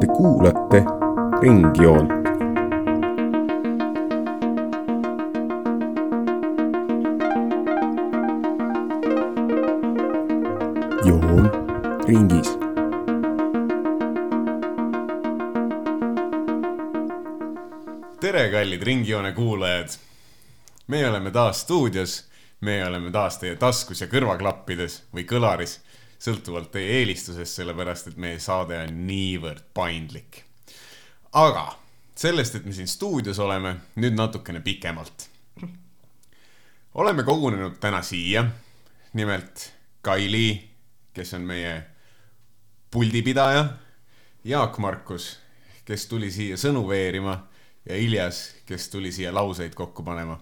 Te kuulate Ringjoont. joon ringis. tere, kallid Ringjoone kuulajad. meie oleme taas stuudios, meie oleme taas teie taskus ja kõrvaklappides või kõlaris, sõltuvalt teie eelistusest, sellepärast et meie saade on niivõrd paindlik. aga sellest, et me siin stuudios oleme, nüüd natukene pikemalt. oleme kogunenud täna siia, nimelt Kaili, kes on meie puldipidaja, Jaak Markus, kes tuli siia sõnu veerima ja Iljas, kes tuli siia lauseid kokku panema.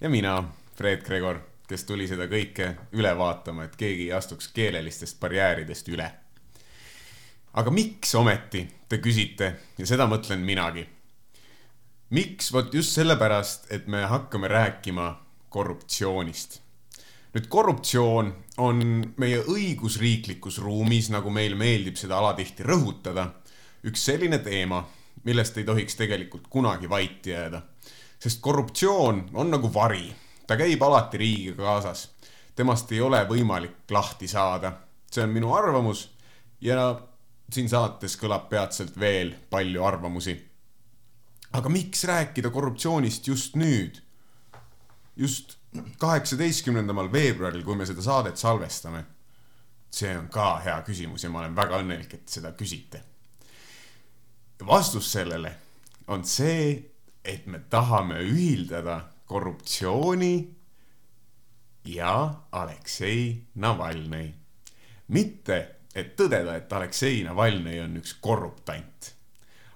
ja mina, Fred Gregor, kes tuli seda kõike üle vaatama, et keegi ei astuks keelelistest barjääridest üle. aga miks ometi, te küsite ja seda mõtlen minagi. miks, vot just sellepärast, et me hakkame rääkima korruptsioonist nüüd korruptsioon on meie õigusriiklikus ruumis, nagu meil meeldib seda alatihti rõhutada, üks selline teema, millest ei tohiks tegelikult kunagi vait jääda. sest korruptsioon on nagu vari, ta käib alati riigiga kaasas. temast ei ole võimalik lahti saada. see on minu arvamus ja siin saates kõlab peatselt veel palju arvamusi. aga miks rääkida korruptsioonist just nüüd? just kaheksateistkümnendamal veebruaril, kui me seda saadet salvestame? see on ka hea küsimus ja ma olen väga õnnelik, et seda küsite. vastus sellele on see, et me tahame ühildada korruptsiooni ja Aleksei Navalnõi. mitte, et tõdeda, et Aleksei Navalnõi on üks korruptant,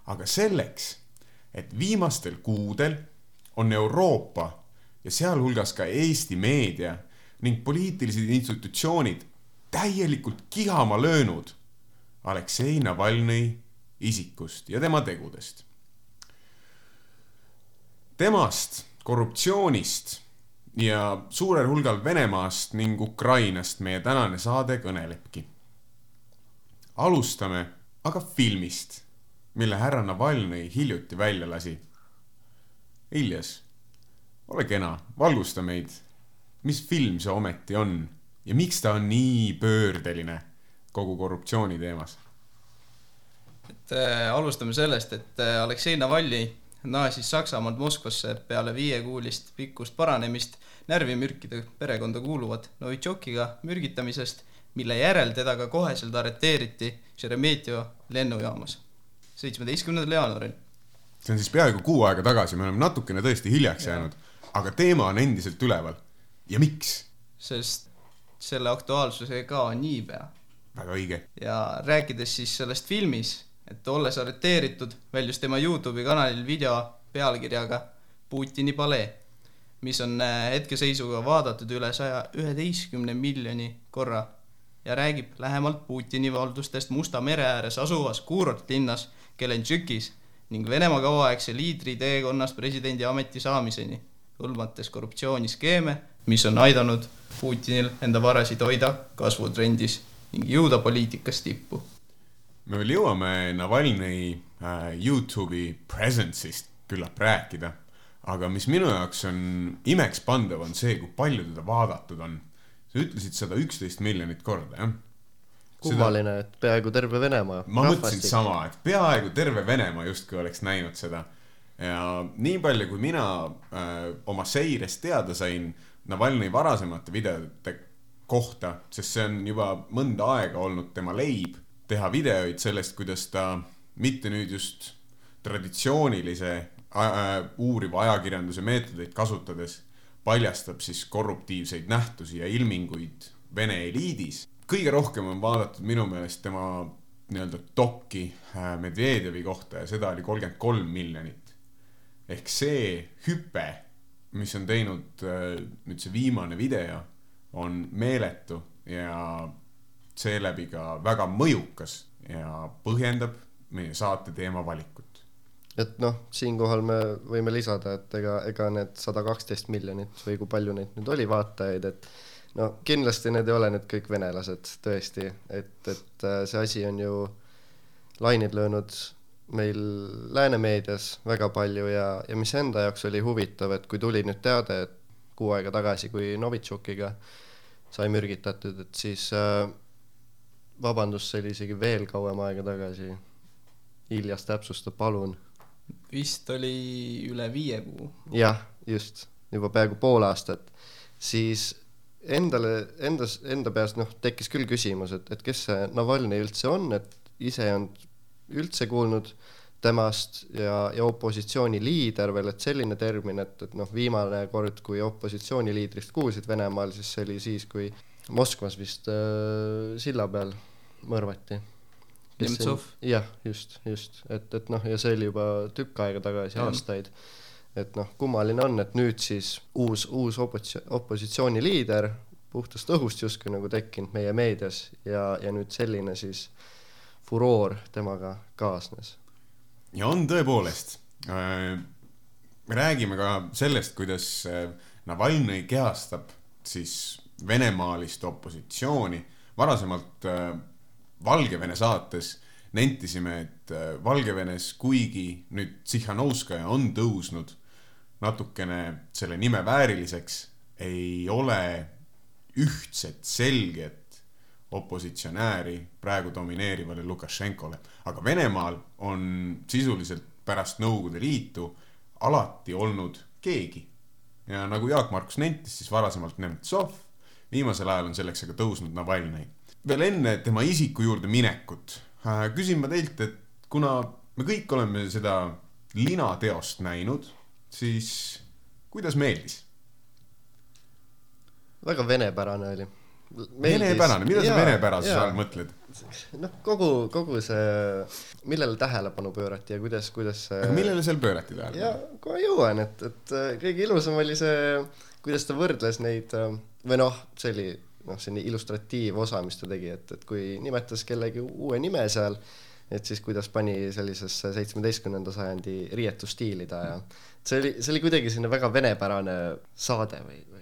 aga selleks, et viimastel kuudel on Euroopa ja sealhulgas ka Eesti meedia ning poliitilised institutsioonid täielikult kihama löönud Aleksei Navalnõi isikust ja tema tegudest. temast, korruptsioonist ja suurel hulgal Venemaast ning Ukrainast meie tänane saade kõnelebki. alustame aga filmist, mille härra Navalnõi hiljuti välja lasi. Iljas ole kena, valgusta meid. mis film see ometi on ja miks ta on nii pöördeline kogu korruptsiooni teemas? et äh, alustame sellest, et äh, Aleksei Navalnõi naasis Saksamaalt Moskvasse peale viiekuulist pikkust paranemist närvimürkide perekonda kuuluvat Novitšokiga mürgitamisest, mille järel teda ka koheselt arreteeriti Šeremetjevo lennujaamas seitsmeteistkümnendal jaanuaril. see on siis peaaegu kuu aega tagasi, me oleme natukene tõesti hiljaks ja. jäänud aga teema on endiselt üleval. ja miks? sest selle aktuaalsusega on niipea. väga õige. ja rääkides siis sellest filmis, et olles arreteeritud, väljus tema Youtube'i kanalil video pealkirjaga Putini palee, mis on äh, hetkeseisuga vaadatud üle saja üheteistkümne miljoni korra ja räägib lähemalt Putini valdustest Musta mere ääres asuvas kuurortlinnas Kelenžükis ning Venemaa kauaaegse liidri teekonnast presidendi ameti saamiseni hõlmates korruptsiooniskeeme, mis on aidanud Putinil enda varasid hoida kasvutrendis ning jõuda poliitikas tippu. Me veel jõuame Navalnõi äh, Youtube'i presence'ist küllap rääkida, aga mis minu jaoks on imekspandav, on see, kui palju teda vaadatud on. sa ütlesid sada üksteist miljonit korda, jah? kummaline, et peaaegu terve Venemaa. ma mõtlesin sama, et peaaegu terve Venemaa justkui oleks näinud seda ja nii palju, kui mina äh, oma seirest teada sain Navalnõi varasemate videote kohta, sest see on juba mõnda aega olnud tema leib, teha videoid sellest, kuidas ta mitte nüüd just traditsioonilise uuriva ajakirjanduse meetodeid kasutades paljastab siis korruptiivseid nähtusi ja ilminguid Vene eliidis. kõige rohkem on vaadatud minu meelest tema nii-öelda dokki äh, Medvedjevi kohta ja seda oli kolmkümmend kolm miljonit ehk see hüpe, mis on teinud äh, nüüd see viimane video, on meeletu ja seeläbi ka väga mõjukas ja põhjendab meie saate teema valikut. et noh, siinkohal me võime lisada, et ega, ega need sada kaksteist miljonit või kui palju neid nüüd oli vaatajaid, et no kindlasti need ei ole nüüd kõik venelased tõesti, et, et äh, see asi on ju lained löönud meil lääne meedias väga palju ja, ja mis enda jaoks oli huvitav, et kui tuli nüüd teade, et kuu aega tagasi, kui Novitšukiga sai mürgitatud, et siis äh, vabandust, see oli isegi veel kauem aega tagasi. Iljas täpsusta, palun. vist oli üle viie kuu. jah, just, juba peaaegu pool aastat, siis endale, endas, enda peas noh, tekkis küll küsimus, et, et kes see Navalnõi üldse on, et ise ei olnud üldse kuulnud temast ja, ja opositsiooni liider veel, et selline termin, et, et noh, viimane kord, kui opositsiooniliidrist kuulsid Venemaal, siis see oli siis, kui Moskvas vist äh, silla peal mõrvati. Nemtsov. jah, just, just, et, et noh, ja see oli juba tükk aega tagasi, aastaid. et noh, kummaline on, et nüüd siis uus, uus opositsioon, opositsiooniliider puhtast õhust justkui nagu tekkinud meie meedias ja, ja nüüd selline siis furoor temaga kaasnes. ja on tõepoolest. me räägime ka sellest, kuidas Navalnõi kehastab siis venemaalist opositsiooni. varasemalt Valgevene saates nentisime, et Valgevenes, kuigi nüüd Tsihhanovskaja on tõusnud natukene selle nime vääriliseks, ei ole ühtset selget opositsionääri praegu domineerivale Lukašenkole. aga Venemaal on sisuliselt pärast Nõukogude Liitu alati olnud keegi. ja nagu Jaak Markus nentis, siis varasemalt Nemtsov, viimasel ajal on selleks aga tõusnud Navalnõi. Veel enne tema isiku juurde minekut äh, küsin ma teilt, et kuna me kõik oleme seda linateost näinud, siis kuidas meeldis? väga venepärane oli venepärane, mida sa venepärasuse all mõtled? noh, kogu, kogu see, millele tähelepanu pöörati ja kuidas, kuidas see aga millele seal pöörati tähelepanu? ja kohe jõuan, et, et kõige ilusam oli see, kuidas ta võrdles neid või noh, see oli noh, selline illustratiivosa, mis ta tegi, et, et kui nimetas kellegi uue nime seal, et siis kuidas pani sellisesse seitsmeteistkümnenda sajandi riietusstiili ta ja see oli, see oli kuidagi selline väga venepärane saade või, või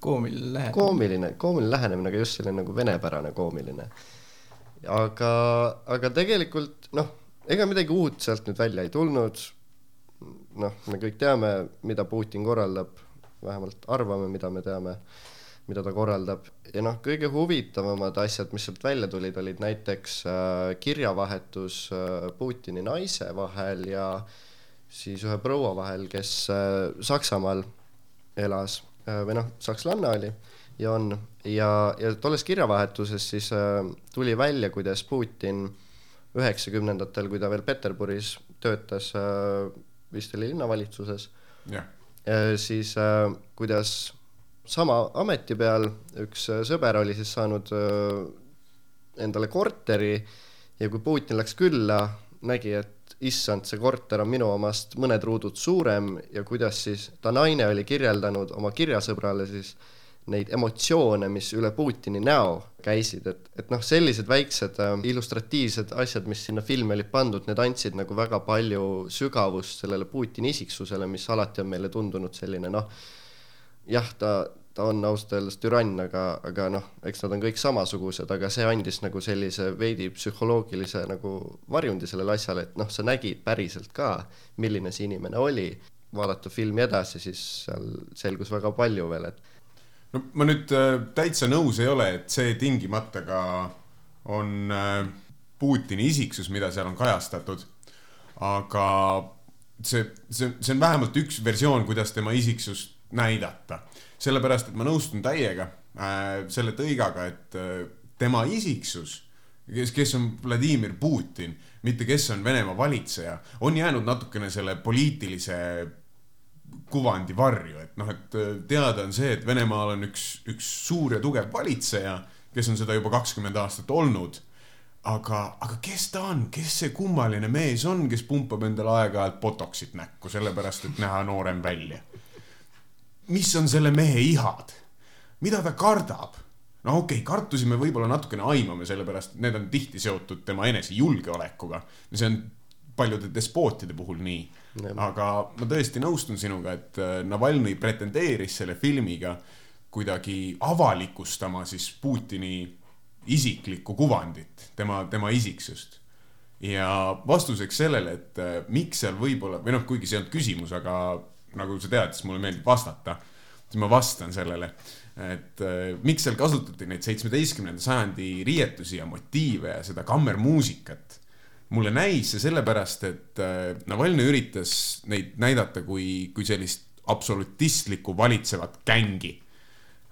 koomiline lähenemine. koomiline, koomiline lähenemine, aga just selline nagu venepärane koomiline. aga, aga tegelikult noh, ega midagi uut sealt nüüd välja ei tulnud. noh, me kõik teame, mida Putin korraldab, vähemalt arvame, mida me teame, mida ta korraldab ja noh, kõige huvitavamad asjad, mis sealt välja tulid, olid näiteks äh, kirjavahetus äh, Putini naise vahel ja siis ühe proua vahel, kes äh, Saksamaal elas Äh, või noh, sakslanna oli ja on ja, ja tolles kirjavahetuses siis äh, tuli välja, kuidas Putin üheksakümnendatel, kui ta veel Peterburis töötas äh,, vist oli linnavalitsuses yeah., äh, siis äh, kuidas sama ameti peal üks äh, sõber oli siis saanud äh, endale korteri ja kui Putin läks külla, nägi, et issand, see korter on minu omast mõned ruudud suurem ja kuidas siis ta naine oli kirjeldanud oma kirjasõbrale siis neid emotsioone, mis üle Putini näo käisid, et, et noh, sellised väiksed äh, illustratiivsed asjad, mis sinna filmi olid pandud, need andsid nagu väga palju sügavust sellele Putini isiksusele, mis alati on meile tundunud selline noh, jah, ta ta on ausalt öeldes türann, aga, aga noh, eks nad on kõik samasugused, aga see andis nagu sellise veidi psühholoogilise nagu varjundi sellele asjale, et noh, sa nägid päriselt ka, milline see inimene oli. vaadata filmi edasi, siis seal selgus väga palju veel, et. no ma nüüd äh, täitsa nõus ei ole, et see tingimata ka on äh, Putini isiksus, mida seal on kajastatud. aga see, see, see on vähemalt üks versioon, kuidas tema isiksust näidata sellepärast, et ma nõustun täiega äh, selle tõigaga, et äh, tema isiksus, kes, kes on Vladimir Putin, mitte kes on Venemaa valitseja, on jäänud natukene selle poliitilise kuvandi varju, et noh, et äh, teada on see, et Venemaal on üks, üks suur ja tugev valitseja, kes on seda juba kakskümmend aastat olnud. aga, aga kes ta on, kes see kummaline mees on, kes pumpab endale aeg-ajalt botoxit näkku, sellepärast et näha noorem välja mis on selle mehe ihad, mida ta kardab. no okei okay,, kartusi me võib-olla natukene aimame, sellepärast et need on tihti seotud tema enese julgeolekuga ja see on paljude despootide puhul nii. aga ma tõesti nõustun sinuga, et äh, Navalnõi pretendeeris selle filmiga kuidagi avalikustama siis Putini isiklikku kuvandit, tema, tema isiksust. ja vastuseks sellele, et äh, miks seal võib-olla, või noh, kuigi see ei olnud küsimus, aga nagu sa tead, siis mulle meeldib vastata, siis ma vastan sellele, et äh, miks seal kasutati neid seitsmeteistkümnenda sajandi riietusi ja motiive ja seda kammermuusikat mulle näis see sellepärast, et äh, Navalnõi üritas neid näidata kui, kui sellist absolutistlikku valitsevat gängi.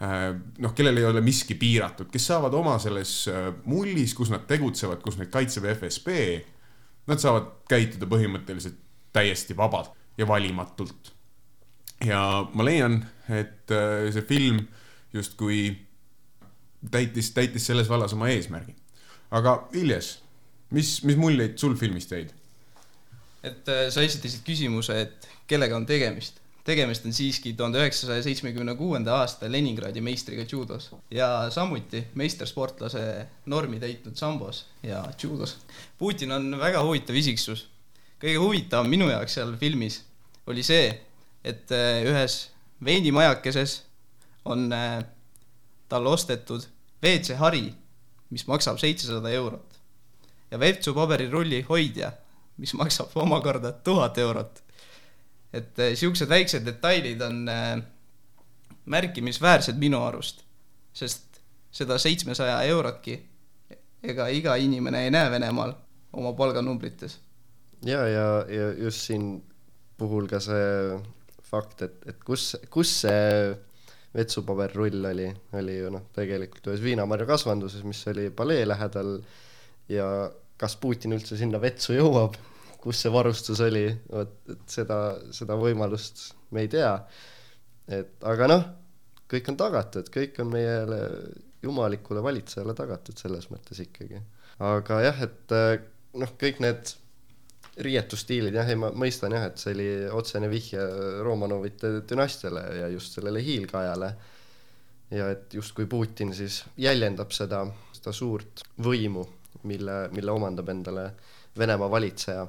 Äh, noh, kellel ei ole miski piiratud, kes saavad oma selles äh, mullis, kus nad tegutsevad, kus neid kaitseb FSB. Nad saavad käituda põhimõtteliselt täiesti vabalt ja valimatult. Ja ma leian, et see film justkui täitis, täitis selles vallas oma eesmärgi. aga Iljes mis, mis muljeid sul filmist jäid? et äh, sa esitasid küsimuse, et kellega on tegemist. tegemist on siiski tuhande üheksasaja seitsmekümne kuuenda aasta Leningradi meistriga judos ja samuti meistersportlase normi täitnud sambos ja judos. Putin on väga huvitav isiksus. kõige huvitavam minu jaoks seal filmis oli see, et äh, ühes veinimajakeses on äh, talle ostetud WC-hari, mis maksab seitsesada eurot ja WC-paberirulli hoidja, mis maksab omakorda tuhat eurot. et niisugused väiksed detailid on äh, märkimisväärsed minu arust, sest seda seitsmesaja eurotki ega iga inimene ei näe Venemaal oma palganumbrites. ja, ja, ja just siin puhul ka see fakt, et, et kus, kus see vetsupaberrull oli, oli ju noh, tegelikult ühes viinamarja kasvanduses, mis oli palee lähedal ja kas Putin üldse sinna vetsu jõuab, kus see varustus oli, vot et seda, seda võimalust me ei tea. et aga noh, kõik on tagatud, kõik on meie jumalikule valitsejale tagatud selles mõttes ikkagi. aga jah, et noh, kõik need riietusstiilid jah, ei ma mõistan jah, et see oli otsene vihje Romanovite dünastiale ja just sellele hiilgeajale. ja et justkui Putin siis jäljendab seda, seda suurt võimu mille, mille omandab endale Venemaa valitseja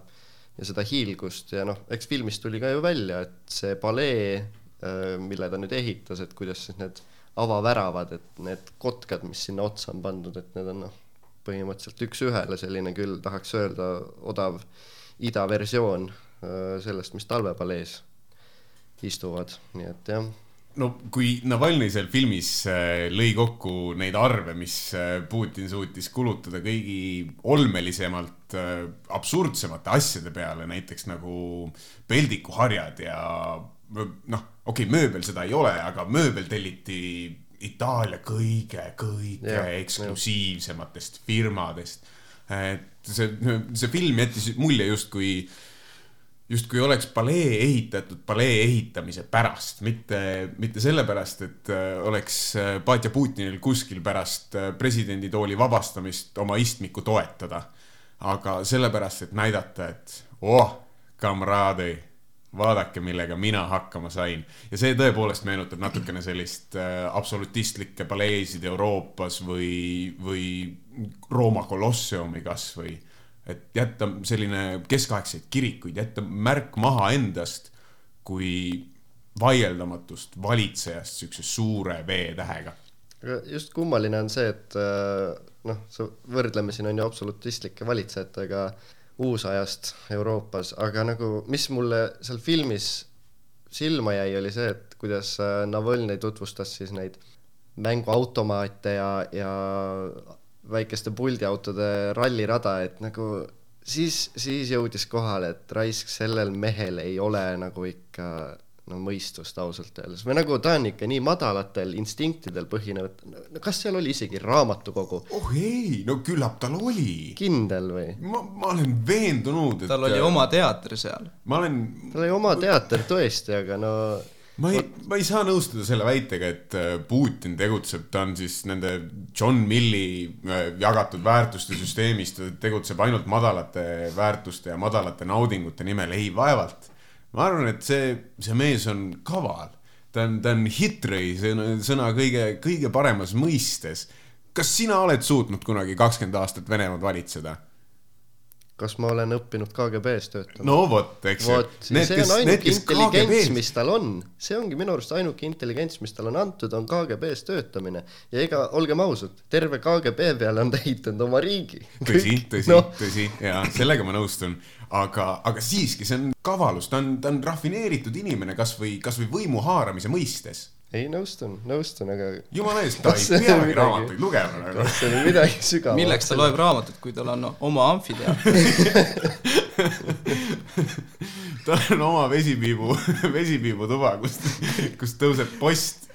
ja seda hiilgust ja noh, eks filmist tuli ka ju välja, et see palee, mille ta nüüd ehitas, et kuidas siis need avaväravad, et need kotkad, mis sinna otsa on pandud, et need on noh, põhimõtteliselt üks-ühele selline küll, tahaks öelda, odav idaversioon äh, sellest, mis talvepalees istuvad, nii et jah no kui Navalnõi seal filmis äh, lõi kokku neid arve, mis äh, Putin suutis kulutada kõigi olmelisemalt absurdsemate asjade peale, näiteks nagu peldikuharjad ja noh, okei okay,, mööbel seda ei ole, aga mööbel telliti Itaalia kõige, kõige ja, eksklusiivsematest firmadest. Et see, see film jättis mulje justkui justkui oleks palee ehitatud palee ehitamise pärast, mitte, mitte sellepärast, et äh, oleks Batja äh, Putinil kuskil pärast äh, presidenditooli vabastamist oma istmikku toetada. aga sellepärast, et näidata, et oh, kamraadi, vaadake, millega mina hakkama sain. ja see tõepoolest meenutab natukene sellist absolutistlikke paleesid Euroopas või, või Rooma kolosseumi kasvõi et jätta selline keskaegseid kirikuid, jätta märk maha endast kui vaieldamatust valitsejast siukse suure V-tähega. just kummaline on see, et äh, noh, võrdleme siin on ju absolutistlike valitsejatega uusajast Euroopas, aga nagu, mis mulle seal filmis silma jäi, oli see, et kuidas äh, Navalnõi tutvustas siis neid mänguautomaate ja, ja väikeste puldiautode rallirada, et nagu siis, siis jõudis kohale, et raisk sellel mehel ei ole nagu ikka no mõistust ausalt öeldes või nagu ta on ikka nii madalatel instinktidel põhinev, et kas seal oli isegi raamatukogu? oh ei, no küllap tal oli. kindel või? ma, ma olen veendunud, et tal oli oma teater seal. ma olen. tal oli oma teater tõesti, aga no ma ei, ma ei saa nõustuda selle väitega, et äh, Putin tegutseb, ta on siis nende John Milli äh, jagatud väärtuste süsteemis, ta tegutseb ainult madalate väärtuste ja madalate naudingute nimel, ei vaevalt. Ma arvan, et see, see mees on kaval, ta on, ta on hitrõi sõna, sõna kõige, kõige paremas mõistes. kas sina oled suutnud kunagi kakskümmend aastat Venemaad valitseda? Kas ma olen õppinud KGB-s töötama no vot, eks ju see on ainuke intelligents, mis tal on, see ongi minu arust ainuke intelligents, mis talle on antud, on KGB-s töötamine. ja ega olgem ausad, terve KGB peale on ta ehitanud oma riigi. tõsi, tõsi no., tõsi ja sellega ma nõustun, aga, aga siiski, see on kavalus, ta on, ta on rafineeritud inimene kasvõi, kasvõi võimu haaramise mõistes. Ei nõustun, nõustun, aga jumala eest, ta ei on peagi midagi? raamatuid lugema nagu. kas see oli midagi sügavat? milleks ta loeb raamatut, kui tal on oma amfiteater? tal on oma vesipiibu, vesipiibutuba, kust, kust tõuseb post.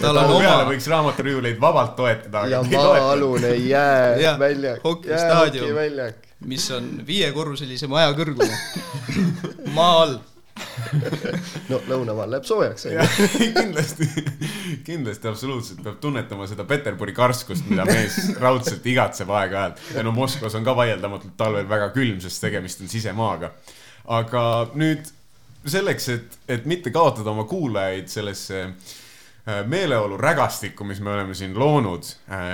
Tal on oma- võiks raamaturiiuleid vabalt toetada, ja maa-alune Jah, jääväljak, hokistaadium. jäähokiväljak. mis on viiekorruselise maja kõrgune. maa all. no lõunamaal läheb soojaks, onju. kindlasti, kindlasti absoluutselt peab tunnetama seda Peterburi karskust, mida mees raudselt igatseb aeg-ajalt. ja no Moskvas on ka vaieldamatult talvel väga külm, sest tegemist on sisemaaga. aga nüüd selleks, et, et mitte kaotada oma kuulajaid sellesse äh, meeleolu rägastikku, mis me oleme siin loonud,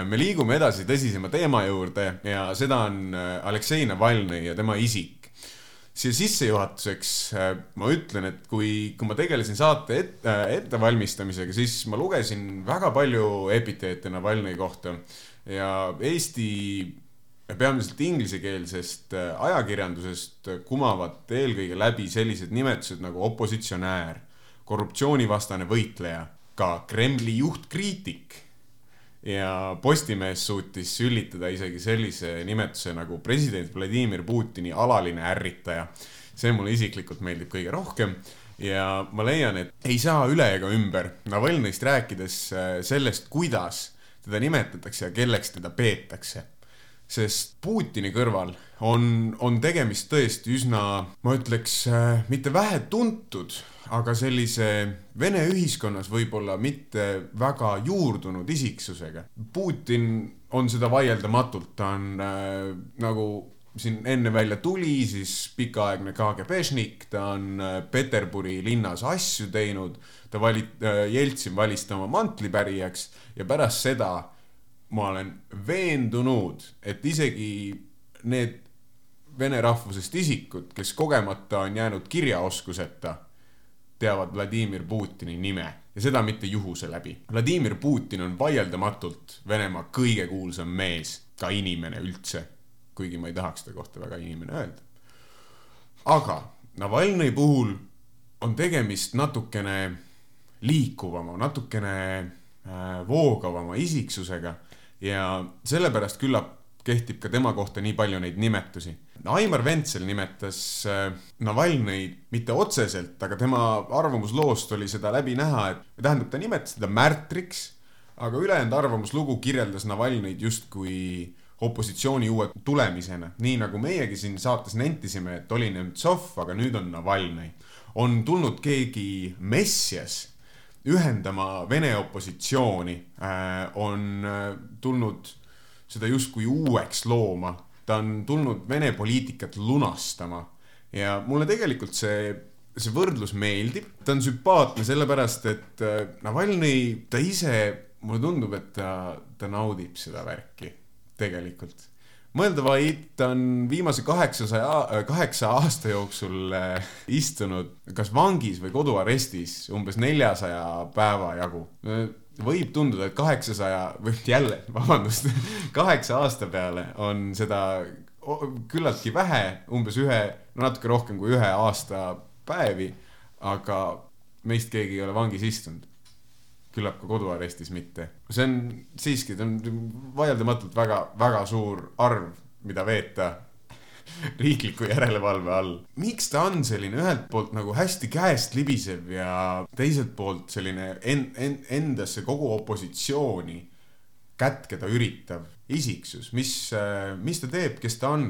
me liigume edasi tõsisema teema juurde ja seda on äh, Aleksei Navalnõi ja tema isik siia sissejuhatuseks äh, ma ütlen, et kui, kui ma tegelesin saate et, äh, ettevalmistamisega, siis ma lugesin väga palju epiteete Navalnõi kohta ja Eesti peamiselt inglisekeelsest äh, ajakirjandusest kumavad eelkõige läbi sellised nimetused nagu opositsionäär, korruptsioonivastane võitleja, ka Kremli juhtkriitik ja Postimees suutis sülitada isegi sellise nimetuse nagu president Vladimir Putini alaline ärritaja. see mulle isiklikult meeldib kõige rohkem ja ma leian, et ei saa üle ega ümber Navalnõist rääkides äh, sellest, kuidas teda nimetatakse ja kelleks teda peetakse sest Putini kõrval on, on tegemist tõesti üsna, ma ütleks, mitte vähetuntud, aga sellise Vene ühiskonnas võib-olla mitte väga juurdunud isiksusega. Putin on seda vaieldamatult, ta on äh, nagu siin enne välja tuli, siis pikaaegne KGB-šnik, ta on äh, Peterburi linnas asju teinud, ta vali-, Jeltsin valis ta oma mantlipärijaks ja pärast seda ma olen veendunud, et isegi need vene rahvusest isikud, kes kogemata on jäänud kirjaoskuseta, teavad Vladimir Putini nime ja seda mitte juhuse läbi. Vladimir Putin on vaieldamatult Venemaa kõige kuulsam mees, ka inimene üldse, kuigi ma ei tahaks ta kohta väga inimene öelda. aga Navalnõi puhul on tegemist natukene liikuvama, natukene äh, voogavama isiksusega ja sellepärast küllap kehtib ka tema kohta nii palju neid nimetusi. Aimar Ventsel nimetas äh, Navalnõid mitte otseselt, aga tema arvamusloost oli seda läbi näha, et tähendab, ta nimetas teda märtriks, aga ülejäänud arvamuslugu kirjeldas Navalnõid justkui opositsiooni uue tulemisena, nii nagu meiegi siin saates nentisime, et oli Nemtsov, aga nüüd on Navalnõi. on tulnud keegi messias ühendama Vene opositsiooni äh,, on äh, tulnud seda justkui uueks looma, ta on tulnud Vene poliitikat lunastama. Ja mulle tegelikult see, see võrdlus meeldib, ta on sümpaatne sellepärast, et äh, Navalnõi, ta ise, mulle tundub, et ta, ta naudib seda värki tegelikult mõelda vaid, ta on viimase kaheksasaja, kaheksa aasta jooksul äh, istunud kas vangis või koduarestis umbes neljasaja päeva jagu. võib tunduda, et kaheksasaja või jälle, vabandust, kaheksa aasta peale on seda küllaltki vähe, umbes ühe, no natuke rohkem kui ühe aasta päevi, aga meist keegi ei ole vangis istunud küllap ka koduarestis mitte. see on siiski, ta on vaieldamatult väga, väga suur arv, mida veeta riikliku järelevalve all. miks ta on selline ühelt poolt nagu hästi käest libisev ja teiselt poolt selline en-, en-, endasse kogu opositsiooni kätkeda üritav isiksus, mis, mis ta teeb, kes ta on?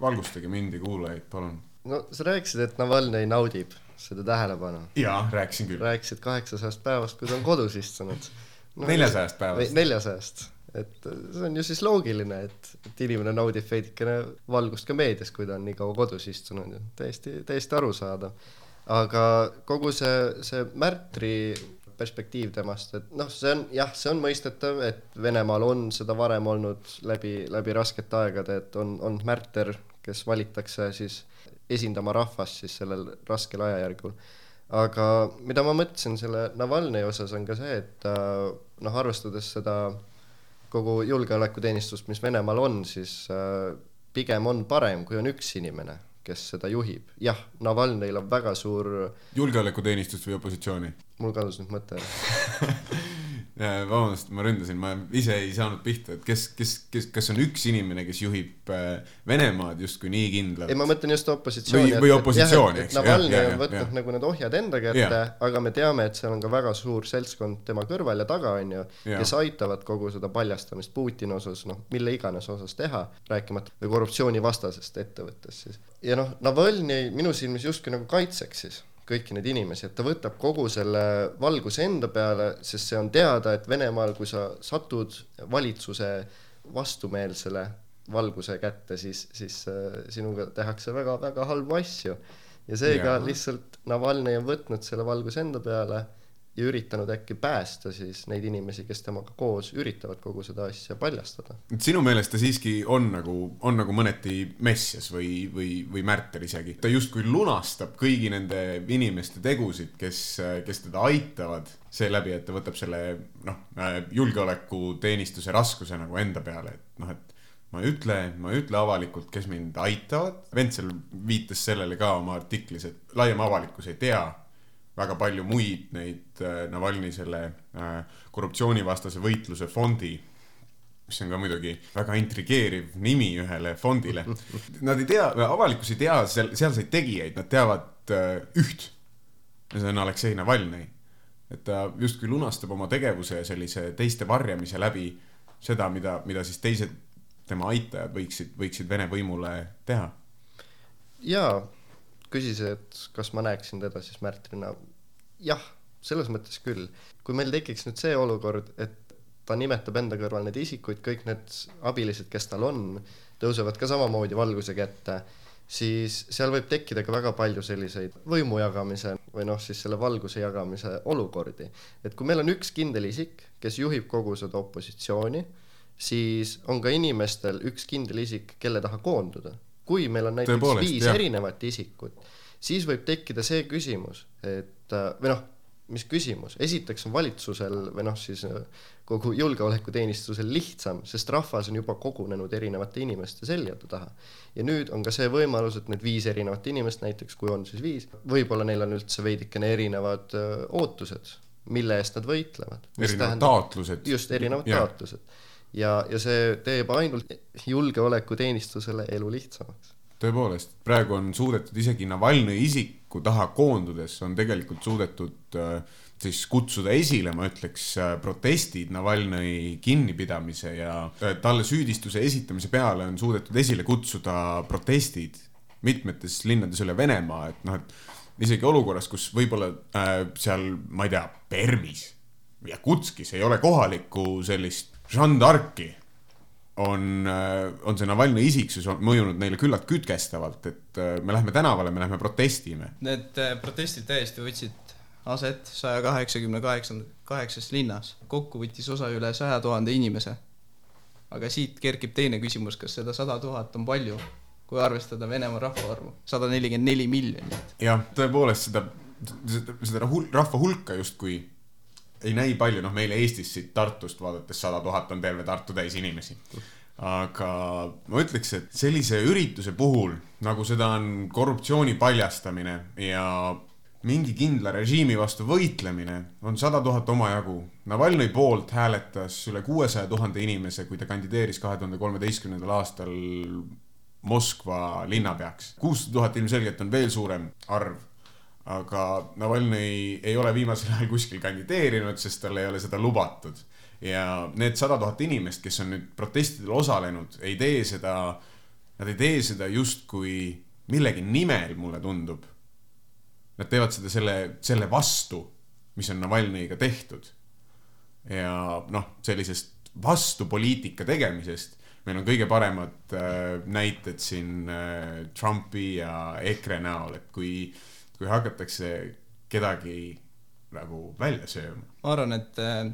valgustage mind ja kuulajaid, palun. no sa rääkisid, et Navalnõi naudib seda tähelepanu. jaa, rääkisin küll. rääkisid kaheksasajast päevast, kui ta on kodus istunud no. neljasajast päevast. neljasajast, et see on ju siis loogiline, et, et inimene naudib veidikene valgust ka meedias, kui ta on nii kaua kodus istunud, täiesti, täiesti arusaadav. aga kogu see, see märtri perspektiiv temast, et noh, see on jah, see on mõistetav, et Venemaal on seda varem olnud läbi, läbi raskete aegade, et on, on märter, kes valitakse siis esindama rahvast siis sellel raskel ajajärgul. aga mida ma mõtlesin selle Navalnõi osas, on ka see, et äh, noh, arvestades seda kogu julgeolekuteenistust, mis Venemaal on, siis äh, pigem on parem, kui on üks inimene, kes seda juhib. jah, Navalnõil on väga suur, julgeolekuteenistust või opositsiooni? mul kadus nüüd mõte ära. vabandust, ma ründasin, ma ise ei saanud pihta, et kes, kes, kes, kas on üks inimene, kes juhib äh, Venemaad justkui nii kindlalt? Ei, ma mõtlen just opositsiooni. Või- või opositsiooni, eks Navalnõi on võtnud nagu need ohjad enda kätte, aga me teame, et seal on ka väga suur seltskond tema kõrval ja taga, on ju, kes aitavad kogu seda paljastamist Putini osas, noh, mille iganes osas teha, rääkimata või korruptsioonivastasest ettevõttest siis. ja noh, Navalnõi minu silmis justkui nagu kaitseks siis kõiki neid inimesi, et ta võtab kogu selle valguse enda peale, sest see on teada, et Venemaal, kui sa satud valitsuse vastumeelsele valguse kätte, siis, siis äh, sinuga tehakse väga-väga halbu asju. ja seega ja. lihtsalt Navalnõi on võtnud selle valguse enda peale ja üritanud äkki päästa siis neid inimesi, kes temaga koos üritavad kogu seda asja paljastada. et sinu meelest ta siiski on nagu, on nagu mõneti messias või, või, või märter isegi. ta justkui lunastab kõigi nende inimeste tegusid, kes, kes teda aitavad seeläbi, et ta võtab selle noh, julgeolekuteenistuse raskuse nagu enda peale, et noh, et ma ei ütle, ma ei ütle avalikult, kes mind aitavad. Ventsel viitas sellele ka oma artiklis, et laiem avalikkus ei tea väga palju muid neid äh, Navalnõi selle äh, korruptsioonivastase võitluse fondi mis on ka muidugi väga intrigeeriv nimi ühele fondile. Nad ei tea, avalikkus ei tea seal, sealseid tegijaid, nad teavad äh, üht. ja see on Aleksei Navalnõi. et ta justkui lunastab oma tegevuse sellise teiste varjamise läbi seda, mida, mida siis teised tema aitajad võiksid, võiksid Vene võimule teha. jaa, küsis, et kas ma näeksin teda siis märtrina. jah, selles mõttes küll. kui meil tekiks nüüd see olukord, et ta nimetab enda kõrval neid isikuid, kõik need abilised, kes tal on, tõusevad ka samamoodi valguse kätte, siis seal võib tekkida ka väga palju selliseid võimu jagamise või noh, siis selle valguse jagamise olukordi. et kui meil on üks kindel isik, kes juhib kogu seda opositsiooni, siis on ka inimestel üks kindel isik, kelle taha koonduda. Kui meil on näiteks Tõepoolest, viis jah. erinevat isikut, siis võib tekkida see küsimus, et äh, või noh, mis küsimus, esiteks on valitsusel või noh, siis äh, kogu julgeolekuteenistusel lihtsam, sest rahvas on juba kogunenud erinevate inimeste seljade taha. ja nüüd on ka see võimalus, et need viis erinevat inimest näiteks, kui on siis viis, võib-olla neil on üldse veidikene erinevad öö, ootused, mille eest nad võitlevad. erinevad taotlused. just, erinevad Jah. taotlused. ja, ja see teeb ainult julgeolekuteenistusele elu lihtsamaks. tõepoolest, praegu on suudetud isegi Navalnõi isiku taha koondudes on tegelikult suudetud äh, siis kutsuda esile, ma ütleks, protestid Navalnõi kinnipidamise ja äh, talle süüdistuse esitamise peale on suudetud esile kutsuda protestid mitmetes linnades üle Venemaa, et noh, et isegi olukorras, kus võib-olla äh, seal, ma ei tea, Permis ja Kutskis ei ole kohalikku sellist Jeanne d'Arc'i on, on see Navalnõi isiksus mõjunud neile küllalt kütkestavalt, et äh, me lähme tänavale, me lähme protestime. Need äh, protestid täiesti võtsid aset saja kaheksakümne kaheksanda, kaheksas linnas. kokku võttis osa üle saja tuhande inimese. aga siit kerkib teine küsimus, kas seda sada tuhat on palju, kui arvestada Venemaa rahvaarvu, sada nelikümmend neli miljonit. jah, tõepoolest seda, seda, seda rahva hulka justkui ei näi palju, noh, meile Eestis siit Tartust vaadates sada tuhat on terve Tartu täis inimesi. aga ma ütleks, et sellise ürituse puhul, nagu seda on korruptsiooni paljastamine ja mingi kindla režiimi vastu võitlemine, on sada tuhat omajagu. Navalnõi poolt hääletas üle kuuesaja tuhande inimese, kui ta kandideeris kahe tuhande kolmeteistkümnendal aastal Moskva linnapeaks. kuussada tuhat ilmselgelt on veel suurem arv, aga Navalnõi ei ole viimasel ajal kuskil kandideerinud, sest talle ei ole seda lubatud. ja need sada tuhat inimest, kes on nüüd protestidel osalenud, ei tee seda, nad ei tee seda justkui millegi nimel, mulle tundub. Nad teevad seda selle, selle vastu, mis on Navalnõiga tehtud. ja noh, sellisest vastupoliitika tegemisest meil on kõige paremad äh, näited siin äh, Trumpi ja EKRE näol, et kui, kui hakatakse kedagi nagu välja sööma. ma arvan, et äh,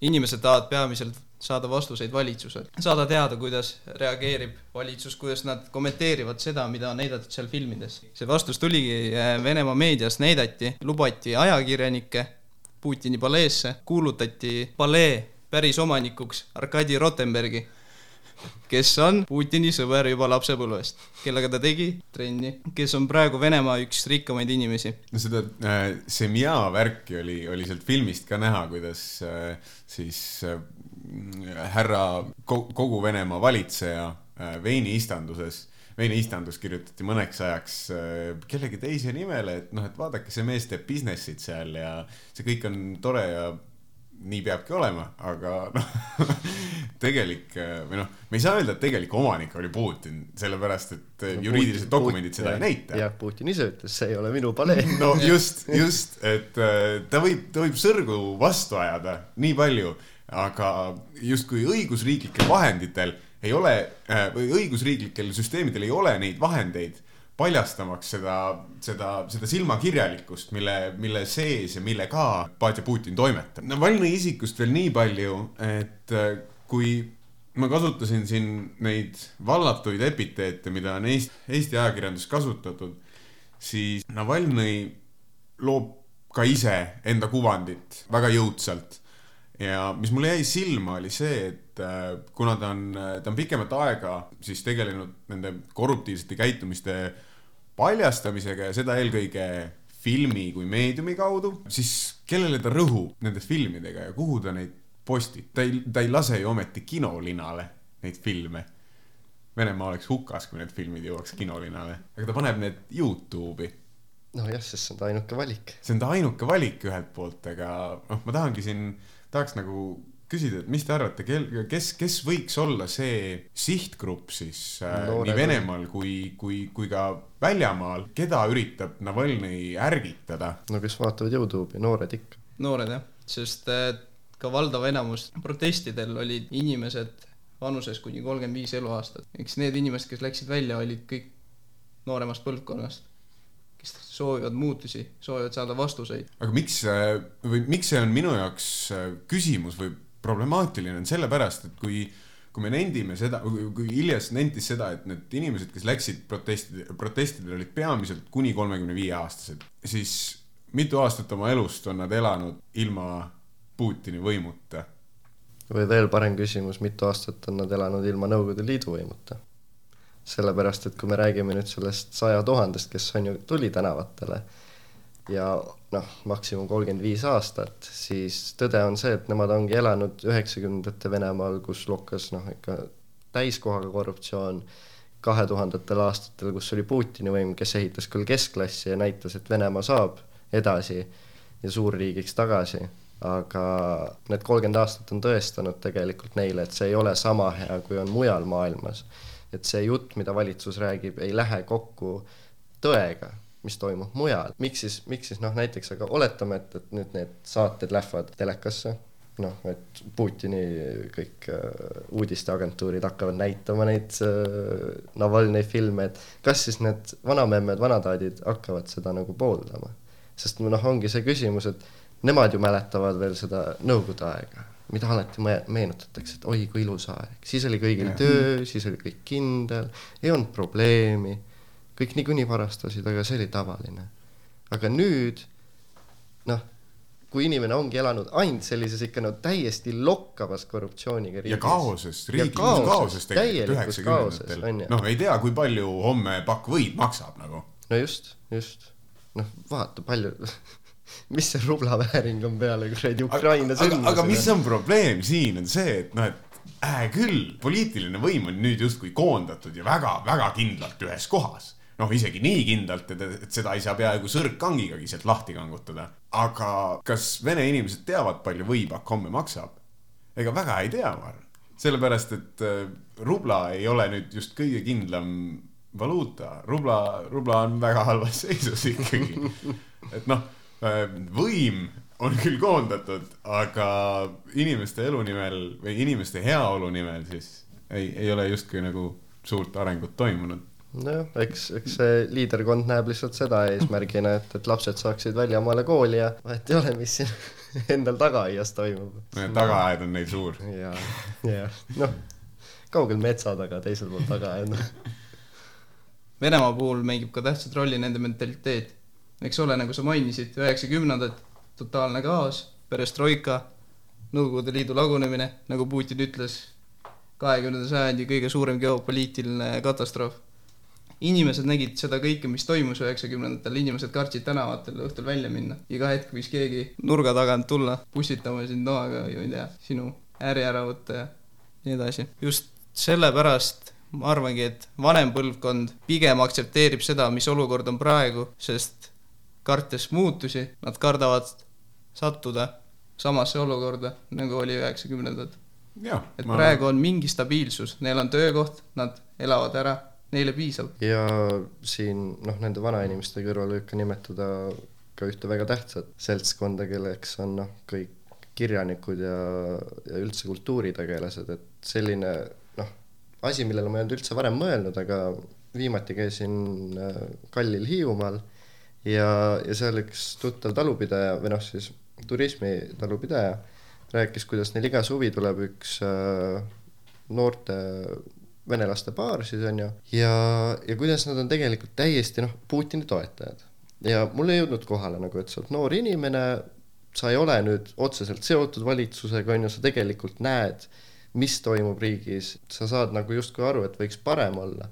inimesed tahavad peamiselt saada vastuseid valitsuselt, saada teada, kuidas reageerib valitsus, kuidas nad kommenteerivad seda, mida on näidatud seal filmides. see vastus tuligi äh, Venemaa meedias näidati, lubati ajakirjanikke Putini paleesse, kuulutati palee päris omanikuks Arkadi Rotenbergi, kes on Putini sõber juba lapsepõlvest, kellega ta tegi trenni, kes on praegu Venemaa üks rikkamaid inimesi. no seda äh, Semja värki oli, oli sealt filmist ka näha, kuidas äh, siis äh, härra ko- kogu Venemaa valitseja äh, veini istanduses, veini istandus kirjutati mõneks ajaks äh, kellegi teise nimele, et noh, et vaadake, see mees teeb business'it seal ja see kõik on tore ja nii peabki olema, aga noh, tegelik või noh, me ei saa öelda, et tegelik omanik oli Putin, sellepärast et äh, juriidilised dokumendid seda ei näita jah, Putin ise ütles, see ei ole minu palee. no just, just, et äh, ta võib, ta võib sõrgu vastu ajada nii palju, aga justkui õigusriiklikel vahenditel ei ole äh, või õigusriiklikel süsteemidel ei ole neid vahendeid paljastamaks seda, seda, seda silmakirjalikkust, mille, mille sees ja millega Patja Putin toimetab. Navalnõi isikust veel nii palju, et äh, kui ma kasutasin siin neid vallatuid epiteete, mida on Eesti, Eesti ajakirjandus kasutatud, siis Navalnõi loob ka ise enda kuvandit väga jõudsalt. ja mis mulle jäi silma, oli see, et äh, kuna ta on, ta on pikemat aega siis tegelenud nende korruptiivsete käitumiste paljastamisega ja seda eelkõige filmi kui meediumi kaudu, siis kellele ta rõhub nende filmidega ja kuhu ta neid postib, ta ei, ta ei lase ju ometi kinolinale neid filme Venemaa oleks hukas, kui need filmid jõuaks kinolinale, aga ta paneb need Youtube'i. nojah, sest see on ta ainuke valik. see on ta ainuke valik ühelt poolt, aga noh, ma tahangi siin, tahaks nagu küsida, et mis te arvate, kel-, kes, kes võiks olla see sihtgrupp siis äh, Noored nii Venemaal kui, kui, kui ka väljamaal, keda üritab Navalnõi ärgitada? no kes vaatavad Youtube'i, noored ikka. noored jah, sest äh, ka valdav enamus protestidel olid inimesed vanuses kuni kolmkümmend viis eluaastat. eks need inimesed, kes läksid välja, olid kõik nooremast põlvkonnast, kes soovivad muutusi, soovivad saada vastuseid. aga miks äh, või miks see on minu jaoks küsimus või problemaatiline, on sellepärast, et kui kui me nendime seda, kui Iljas nentis seda, et need inimesed, kes läksid protestide, protestidele, olid peamiselt kuni kolmekümne viie aastased, siis mitu aastat oma elust on nad elanud ilma Putini võimuta? või veel parem küsimus, mitu aastat on nad elanud ilma Nõukogude Liidu võimuta? sellepärast, et kui me räägime nüüd sellest saja tuhandest, kes on ju, tuli tänavatele ja noh, maksimum kolmkümmend viis aastat, siis tõde on see, et nemad ongi elanud üheksakümnendate Venemaal, kus lokkas noh, ikka täiskohaga korruptsioon, kahe tuhandetel aastatel, kus oli Putini võim, kes ehitas küll keskklassi ja näitas, et Venemaa saab edasi ja suurriigiks tagasi, aga need kolmkümmend aastat on tõestanud tegelikult neile, et see ei ole sama hea, kui on mujal maailmas. et see jutt, mida valitsus räägib, ei lähe kokku tõega, mis toimub mujal. miks siis, miks siis noh, näiteks aga oletame, et, et nüüd need saated lähevad telekasse, noh, et Putini kõik äh, uudisteagentuurid hakkavad näitama neid äh, Navalnõi filme, et kas siis need vanamemmed, vanataadid hakkavad seda nagu pooldama? sest noh, ongi see küsimus, et nemad ju mäletavad veel seda nõukogude aega, mida alati me- meenutatakse, et oi kui ilus aeg, siis oli kõigil Jah. töö, siis oli kõik kindel, ei olnud probleemi, kõik niikuinii varastasid, aga see oli tavaline. aga nüüd noh, kui inimene ongi elanud ainult sellises ikka no täiesti lokkavas korruptsiooniga ja kaoses, riiklikus kaoses, tegelikult üheksakümnendatel noh, ei tea, kui palju homme pakk võid maksab nagu. no just, just, noh vaata palju, mis see rublavääring on peale kuradi Ukraina aga, aga, mis on probleem siin, on see, et noh, et äh, küll, poliitiline võim on nüüd justkui koondatud ja väga-väga kindlalt ühes kohas. noh, isegi nii kindlalt, et, et seda ei saa peaaegu sõrgkangigagi sealt lahti kangutada. aga kas vene inimesed teavad, palju võipakk homme maksab? ega väga ei tea, ma arvan. sellepärast, et äh, rubla ei ole nüüd just kõige kindlam valuuta, rubla, rubla on väga halvas seisus ikkagi. et noh, võim on küll koondatud, aga inimeste elu nimel või inimeste heaolu nimel siis ei, ei ole justkui nagu suurt arengut toimunud. nojah, eks, eks see liiderkond näeb lihtsalt seda eesmärgina, et, et lapsed saaksid väljamaale kooli ja vahet ei ole, mis siin endal tagaaias toimub. tagaaed on neil suur. ja, ja noh, kaugel metsa taga, teisel pool tagaaed. Venemaa puhul mängib ka tähtsat rolli nende mentaliteet. eks ole, nagu sa mainisid, üheksakümnendad, totaalne kaos, perestroika, Nõukogude Liidu lagunemine, nagu Putin ütles, kahekümnenda sajandi kõige suurem geopoliitiline katastroof. Inimesed nägid seda kõike, mis toimus üheksakümnendatel, inimesed kartsid tänavatel õhtul välja minna. iga hetk võis keegi nurga tagant tulla pussitama sind noaga või ma ei tea, sinu äri ära võtta ja nii edasi. just sellepärast ma arvangi, et vanem põlvkond pigem aktsepteerib seda, mis olukord on praegu, sest kartes muutusi, nad kardavad sattuda samasse olukorda, nagu oli üheksakümnendad. et ma... praegu on mingi stabiilsus, neil on töökoht, nad elavad ära, neile piisab. ja siin noh, nende vanainimeste kõrval võib ka nimetada ka ühte väga tähtsat seltskonda, kelleks on noh, kõik kirjanikud ja, ja üldse kultuuritegelased, et selline noh, asi, millele ma ei olnud üldse varem mõelnud, aga viimati käisin äh, Kallil Hiiumaal ja, ja seal üks tuttav talupidaja või noh, siis turismitalupidaja rääkis, kuidas neil iga suvi tuleb üks äh, noorte venelaste paar siis on ju, ja, ja kuidas nad on tegelikult täiesti noh, Putini toetajad. ja mulle ei jõudnud kohale nagu, et sa oled noor inimene, sa ei ole nüüd otseselt seotud valitsusega, on ju, sa tegelikult näed, mis toimub riigis, sa saad nagu justkui aru, et võiks parem olla.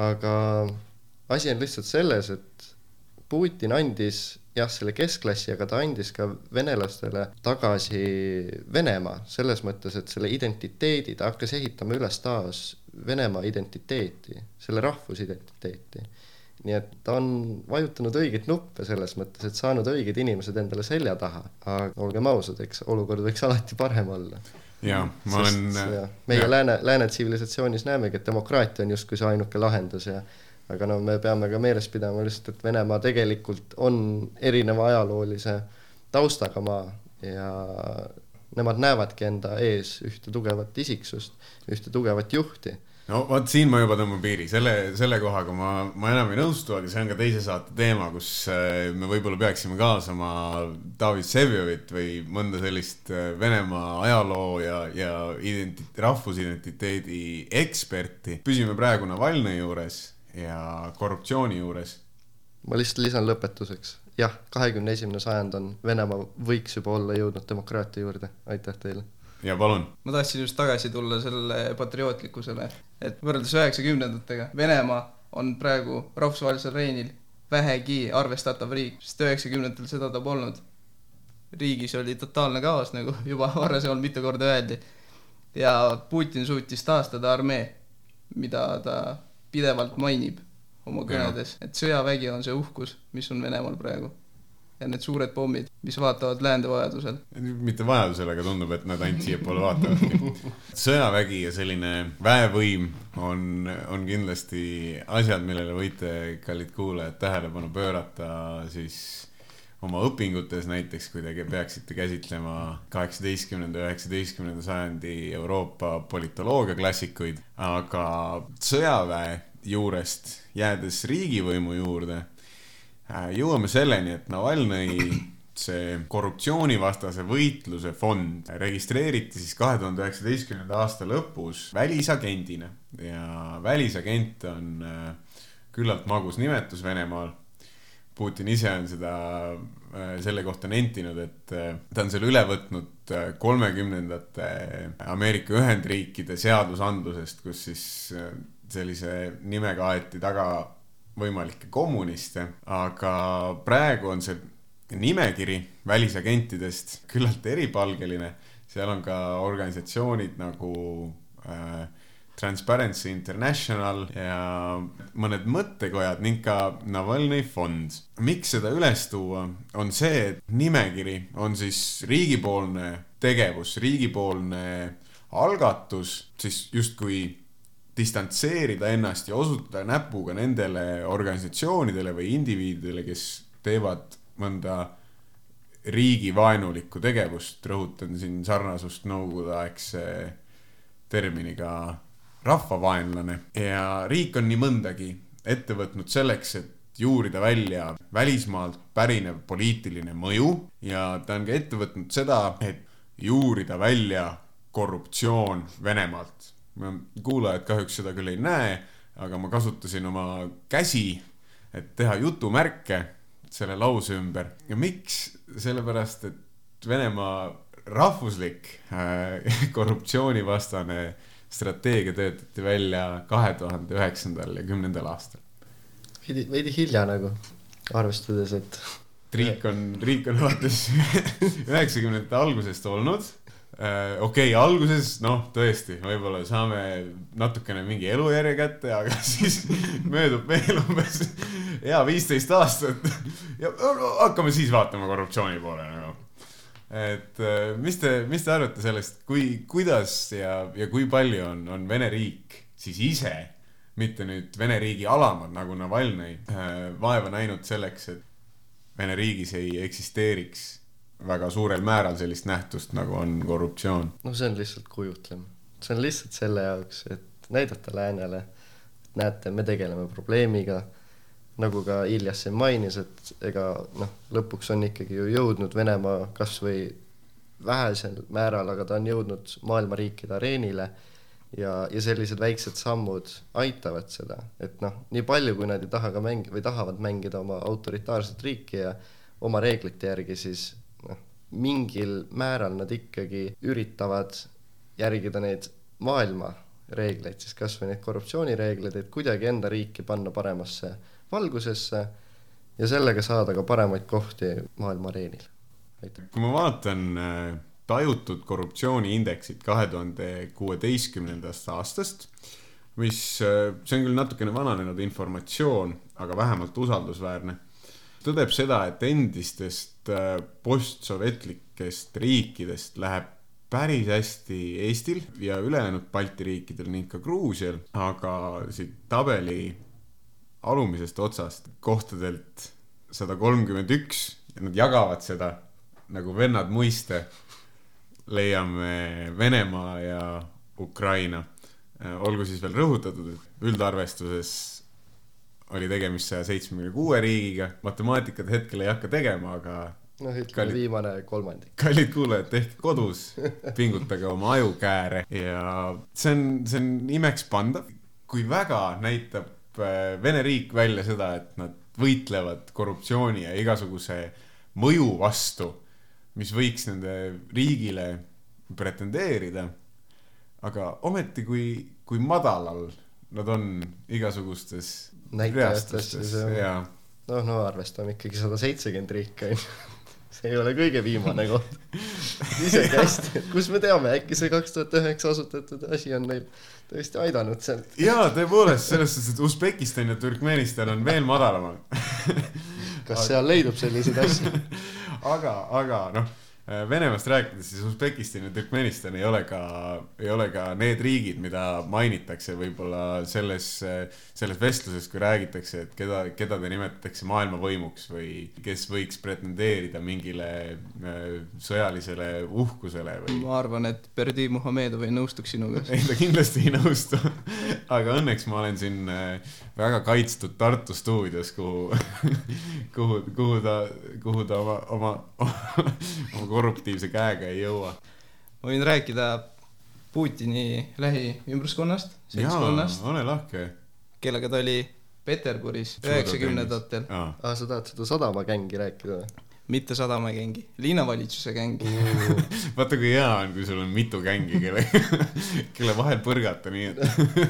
aga asi on lihtsalt selles, et Putin andis jah, selle keskklassi, aga ta andis ka venelastele tagasi Venemaa, selles mõttes, et selle identiteedi, ta hakkas ehitama üles taas Venemaa identiteeti, selle rahvusidentiteeti. nii et ta on vajutanud õigeid nuppe selles mõttes, et saanud õiged inimesed endale selja taha, aga olgem ausad, eks olukord võiks alati parem olla. ja ma olen. meie lääne, lääne tsivilisatsioonis näemegi, et demokraatia on justkui see ainuke lahendus ja aga no me peame ka meeles pidama lihtsalt, et Venemaa tegelikult on erineva ajaloolise taustaga maa ja nemad näevadki enda ees ühte tugevat isiksust, ühte tugevat juhti. no vot siin ma juba tõmban piiri, selle, selle kohaga ma, ma enam ei nõustu, aga see on ka teise saate teema, kus äh, me võib-olla peaksime kaasama David Vsevjovit või mõnda sellist äh, Venemaa ajaloo ja, ja identi-, rahvusidentiteedi eksperti. püsime praegu Navalnõi juures ja korruptsiooni juures. ma lihtsalt lisan lõpetuseks, jah, kahekümne esimene sajand on, Venemaa võiks juba olla jõudnud demokraatia juurde, aitäh teile. ja palun. ma tahtsin just tagasi tulla selle patriootlikkusele, et võrreldes üheksakümnendatega, Venemaa on praegu rahvusvahelisel areenil vähegi arvestatav riik, sest üheksakümnendatel seda ta polnud. riigis oli totaalne kaos, nagu juba varasemalt mitu korda öeldi. ja Putin suutis taastada armee, mida ta pidevalt mainib oma kõnedes, et sõjavägi on see uhkus, mis on Venemaal praegu. ja need suured pommid, mis vaatavad läände vajadusel. mitte vajadusel, aga tundub, et nad ainult siiapoole vaatavadki. sõjavägi ja selline väevõim on, on kindlasti asjad, millele võite, kallid kuulajad, tähelepanu pöörata siis oma õpingutes näiteks, kui te peaksite käsitlema kaheksateistkümnenda, üheksateistkümnenda sajandi Euroopa politoloogia klassikuid, aga sõjaväe juurest jäädes riigivõimu juurde, jõuame selleni, et Navalnõi see korruptsioonivastase võitluse fond registreeriti siis kahe tuhande üheksateistkümnenda aasta lõpus välisagendina ja välisagent on äh, küllalt magus nimetus Venemaal. Putin ise on seda äh, selle kohta nentinud, et äh, ta on selle üle võtnud kolmekümnendate Ameerika Ühendriikide seadusandlusest, kus siis sellise nimega aeti taga võimalikke kommuniste, aga praegu on see nimekiri välisagentidest küllalt eripalgeline, seal on ka organisatsioonid nagu äh, Transparency International ja mõned mõttekojad ning ka Navalnõi fond. miks seda üles tuua, on see, et nimekiri on siis riigipoolne tegevus, riigipoolne algatus, siis justkui distantseerida ennast ja osutada näpuga nendele organisatsioonidele või indiviididele, kes teevad mõnda riigivaenulikku tegevust, rõhutan siin sarnasust nõukogudeaegse terminiga rahvavaenlane. Ja riik on nii mõndagi ette võtnud selleks, et juurida välja välismaalt pärinev poliitiline mõju. Ja ta on ka ette võtnud seda, et juurida välja korruptsioon Venemaalt. Kuulajad kahjuks seda küll ei näe, aga ma kasutasin oma käsi, et teha jutumärke selle lause ümber ja miks, sellepärast et Venemaa rahvuslik äh, korruptsioonivastane strateegia töötati välja kahe tuhande üheksandal ja kümnendal aastal. veidi, veidi hilja nagu, arvestades, et riik on, riik on alates üheksakümnendate algusest olnud. Okei okay,, alguses noh, tõesti, võib-olla saame natukene mingi elujärje kätte, aga siis möödub veel umbes hea viisteist aastat. Ja hakkame siis vaatama korruptsiooni poole nagu. Et äh, mis te, mis te arvate sellest, kui, kuidas ja, ja kui palju on, on Vene riik siis ise, mitte nüüd Vene riigi alamad nagu Navalnõi, äh, vaeva näinud selleks, et Vene riigis ei eksisteeriks väga suurel määral sellist nähtust, nagu on korruptsioon? no see on lihtsalt kujutlem. see on lihtsalt selle jaoks, et näidata läänele, et näete, me tegeleme probleemiga nagu ka Iljas siin mainis, et ega noh, lõpuks on ikkagi ju jõudnud Venemaa kas või vähesel määral, aga ta on jõudnud maailma riikide areenile ja, ja sellised väiksed sammud aitavad seda, et noh, nii palju, kui nad ei taha ka mängi- või tahavad mängida oma autoritaarset riiki ja oma reeglite järgi, siis mingil määral nad ikkagi üritavad järgida neid maailma reegleid, siis kas või neid korruptsioonireegleid, et kuidagi enda riiki panna paremasse valgusesse ja sellega saada ka paremaid kohti maailma areenil. kui ma vaatan äh, tajutud korruptsiooniindeksit kahe tuhande kuueteistkümnendast aastast, mis, äh, see on küll natukene vananenud informatsioon, aga vähemalt usaldusväärne, tõdeb seda, et endistest äh, postsovjetlikest riikidest läheb päris hästi Eestil ja ülejäänud Balti riikidel ning ka Gruusial, aga siit tabeli alumisest otsast kohtadelt sada kolmkümmend üks ja nad jagavad seda nagu vennad muiste. leiame Venemaa ja Ukraina. olgu siis veel rõhutatud, et üldarvestuses oli tegemist saja seitsmekümne kuue riigiga, matemaatikat hetkel ei hakka tegema, aga noh, ütleme viimane kolmandik. kallid kuulajad, tehke kodus, pingutage oma ajukääre ja see on, see on imekspandav, kui väga näitab Äh, Vene riik välja seda, et nad võitlevad korruptsiooni ja igasuguse mõju vastu, mis võiks nende riigile pretendeerida. aga ometi, kui, kui madalal nad on igasugustes näitajatest ja noh, no arvestame ikkagi sada seitsekümmend riiki on ju see ei ole kõige viimane koht. isegi hästi, kus me teame, äkki see kaks tuhat üheksa asutatud asi on neil tõesti aidanud sealt. jaa, tõepoolest, selles suhtes, et Usbekistan ja Türkmenistan on veel madalamal kas seal leidub selliseid asju? aga, aga noh Venemaast rääkides, siis Usbekistan ja Türkmenistan ei ole ka, ei ole ka need riigid, mida mainitakse võib-olla selles, selles vestluses, kui räägitakse, et keda, keda te nimetatakse maailmavõimuks või kes võiks pretendeerida mingile äh, sõjalisele uhkusele või. ma arvan, et Berdi Muhamedov ei nõustuks sinuga. ei, ta kindlasti ei nõustu aga õnneks ma olen siin äh, väga kaitstud Tartu stuudios, kuhu kuhu, kuhu ta, kuhu ta oma, oma, oma korruptiivse käega ei jõua. ma võin rääkida Putini lähiümbruskonnast, seltskonnast. ole lahke. kellega ta oli Peterburis üheksakümnendatel. aa, ah, sa tahad seda sadamagängi rääkida või? mitte sadamagängi, linnavalitsuse gängi vaata kui hea on, kui sul on mitu gängi, kelle, kelle vahel põrgata, nii et,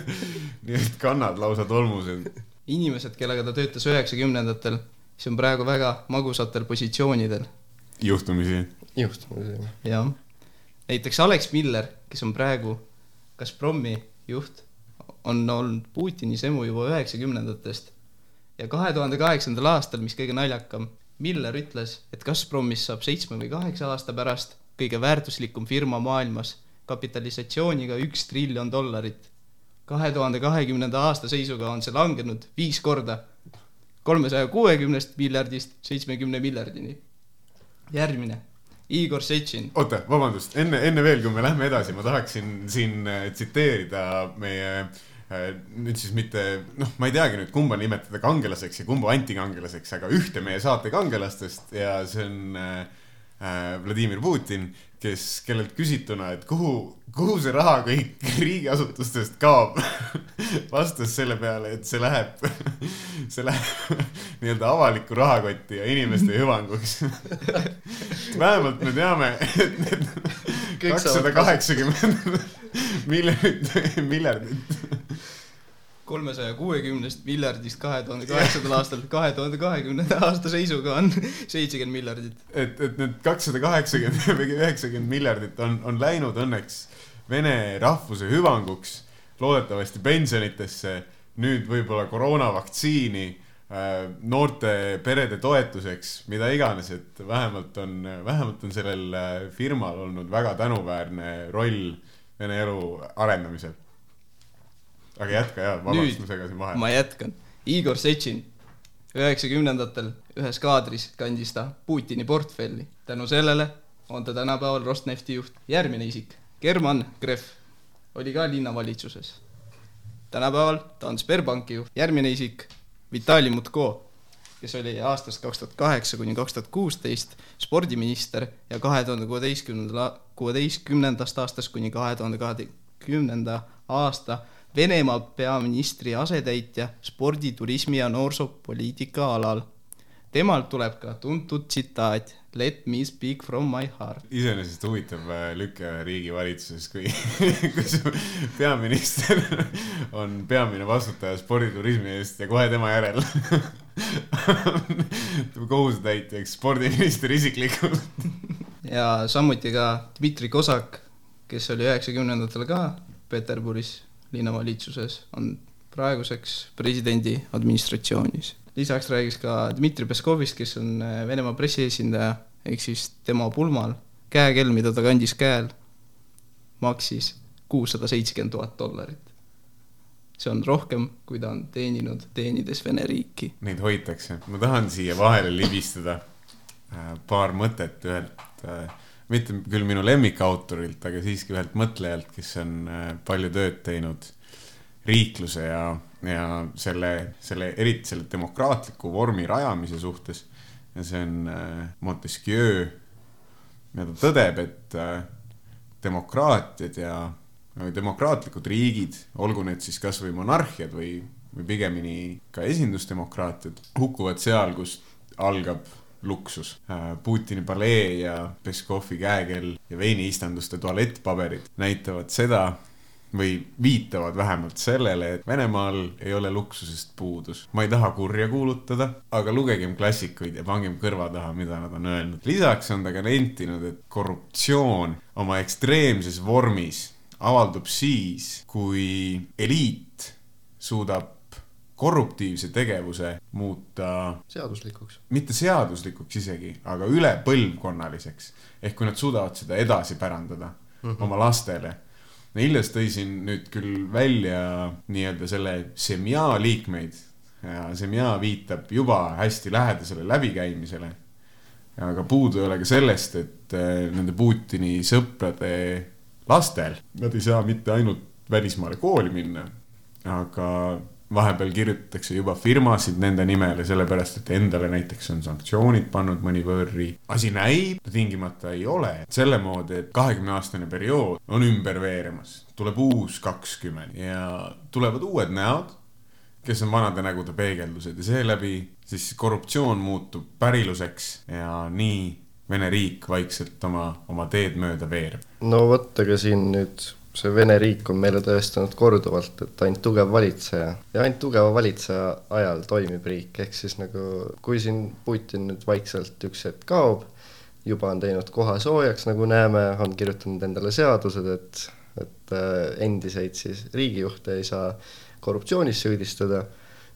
nii et kannad lausa tolmused. inimesed, kellega ta töötas üheksakümnendatel, siis on praegu väga magusatel positsioonidel. juhtumisi juhtumisi. jah, näiteks Alex Miller, kes on praegu Gazpromi juht, on olnud Putinis emu juba üheksakümnendatest ja kahe tuhande kaheksandal aastal, mis kõige naljakam, Miller ütles, et Gazpromist saab seitsme või kaheksa aasta pärast kõige väärtuslikum firma maailmas kapitalisatsiooniga üks triljon dollarit. kahe tuhande kahekümnenda aasta seisuga on see langenud viis korda, kolmesaja kuuekümnest miljardist seitsmekümne miljardini. järgmine Igor Setšin. oota, vabandust, enne, enne veel, kui me lähme edasi, ma tahaksin siin äh, tsiteerida meie nüüd siis mitte, noh, ma ei teagi nüüd, kumba nimetada kangelaseks ja kumba antikangelaseks, aga ühte meie saate kangelastest ja see on äh, äh, Vladimir Putin, kes, kellelt küsituna, et kuhu, kuhu see raha kõik riigiasutustest kaob, vastas selle peale, et see läheb, see läheb nii-öelda avalikku rahakotti ja inimeste hüvanguks. vähemalt me teame, et need kakssada kaheksakümmend miljonit, miljardit kolmesaja kuuekümnest miljardist kahe tuhande kaheksandal aastal kahe tuhande kahekümnenda aasta seisuga on seitsekümmend miljardit. et, et need kakssada kaheksakümmend või üheksakümmend miljardit on, on läinud õnneks vene rahvuse hüvanguks, loodetavasti pensionitesse, nüüd võib-olla koroonavaktsiini, noorte perede toetuseks, mida iganes, et vähemalt on, vähemalt on sellel äh, firmal olnud väga tänuväärne roll vene elu arendamisel. Aga jätka ja, vabandust, ma segasin vahele. ma jätkan. Igor Setšin üheksakümnendatel ühes kaadris kandis ta Putini portfelli. tänu sellele on ta tänapäeval Rosnefti juht. järgmine isik, German Gref, oli ka linnavalitsuses. tänapäeval ta on Sberbanki juht. järgmine isik, Vitali Mutko, kes oli aastast kaks tuhat kaheksa kuni kaks tuhat kuusteist spordiminister ja kahe tuhande kuueteistkümnendal, kuueteistkümnendast aastast kuni kahe tuhande kahekümnenda aasta Venemaa peaministri asetäitja spordi, turismi ja noorsoopoliitika alal. temalt tuleb ka tuntud tsitaat Let me speak from my heart. iseenesest huvitav äh, lüke riigi valitsuses, kui, kui su peaminister on peamine vastutaja sporditurismi eest ja kohe tema järel kohusetäitjaks spordiminister isiklikult. ja samuti ka Dmitri Kosak, kes oli üheksakümnendatel ka Peterburis linnavalitsuses, on praeguseks presidendi administratsioonis. lisaks räägiks ka Dmitri Peskovist, kes on äh, Venemaa pressiesindaja, ehk siis tema pulmal käekell, mida ta kandis käel, maksis kuussada seitsekümmend tuhat dollarit. see on rohkem, kui ta on teeninud, teenides Vene riiki. Neid hoitakse. ma tahan siia vahele libistada äh, paar mõtet ühelt, mitte küll minu lemmikautorilt, aga siiski ühelt mõtlejalt, kes on äh, palju tööd teinud riikluse ja, ja selle, selle, eriti selle demokraatliku vormi rajamise suhtes. ja see on äh, Montesquieu ja ta tõdeb, et äh, demokraatiad ja demokraatlikud riigid, olgu need siis kasvõi monarhiad või, või pigemini ka esindusdemokraatiad, hukkuvad seal, kus algab luksus. Putini palee ja Peskovi käekell ja veiniistanduste tualettpaberid näitavad seda või viitavad vähemalt sellele, et Venemaal ei ole luksusest puudus. ma ei taha kurja kuulutada, aga lugegem klassikuid ja pangem kõrva taha, mida nad on öelnud. lisaks on ta ka nentinud, et korruptsioon oma ekstreemses vormis avaldub siis, kui eliit suudab korruptiivse tegevuse muuta seaduslikuks. mitte seaduslikuks isegi, aga üle põlvkonnaliseks. ehk kui nad suudavad seda edasi pärandada mm -hmm. oma lastele. Illes tõi siin nüüd küll välja nii-öelda selle semjaa liikmeid ja semjaa viitab juba hästi lähedasele läbikäimisele. aga puudu ei ole ka sellest, et eh, nende Putini sõprade lastel, nad ei saa mitte ainult välismaale kooli minna, aga vahepeal kirjutatakse juba firmasid nende nimele, sellepärast et endale näiteks on sanktsioonid pannud mõni võõrriik. asi näib, tingimata ei ole selle moodi, et kahekümne aastane periood on ümber veeremas, tuleb uus kakskümmend ja tulevad uued näod, kes on vanade nägude peegeldused ja seeläbi siis korruptsioon muutub päriluseks ja nii Vene riik vaikselt oma, oma teed mööda veereb. no vot, aga siin nüüd see Vene riik on meile tõestanud korduvalt, et ainult tugev valitseja. Ja ainult tugeva valitseja ajal toimib riik, ehk siis nagu kui siin Putin nüüd vaikselt üks hetk kaob, juba on teinud koha soojaks, nagu näeme, on kirjutanud endale seadused, et, et äh, endiseid siis riigijuhte ei saa korruptsioonis süüdistada,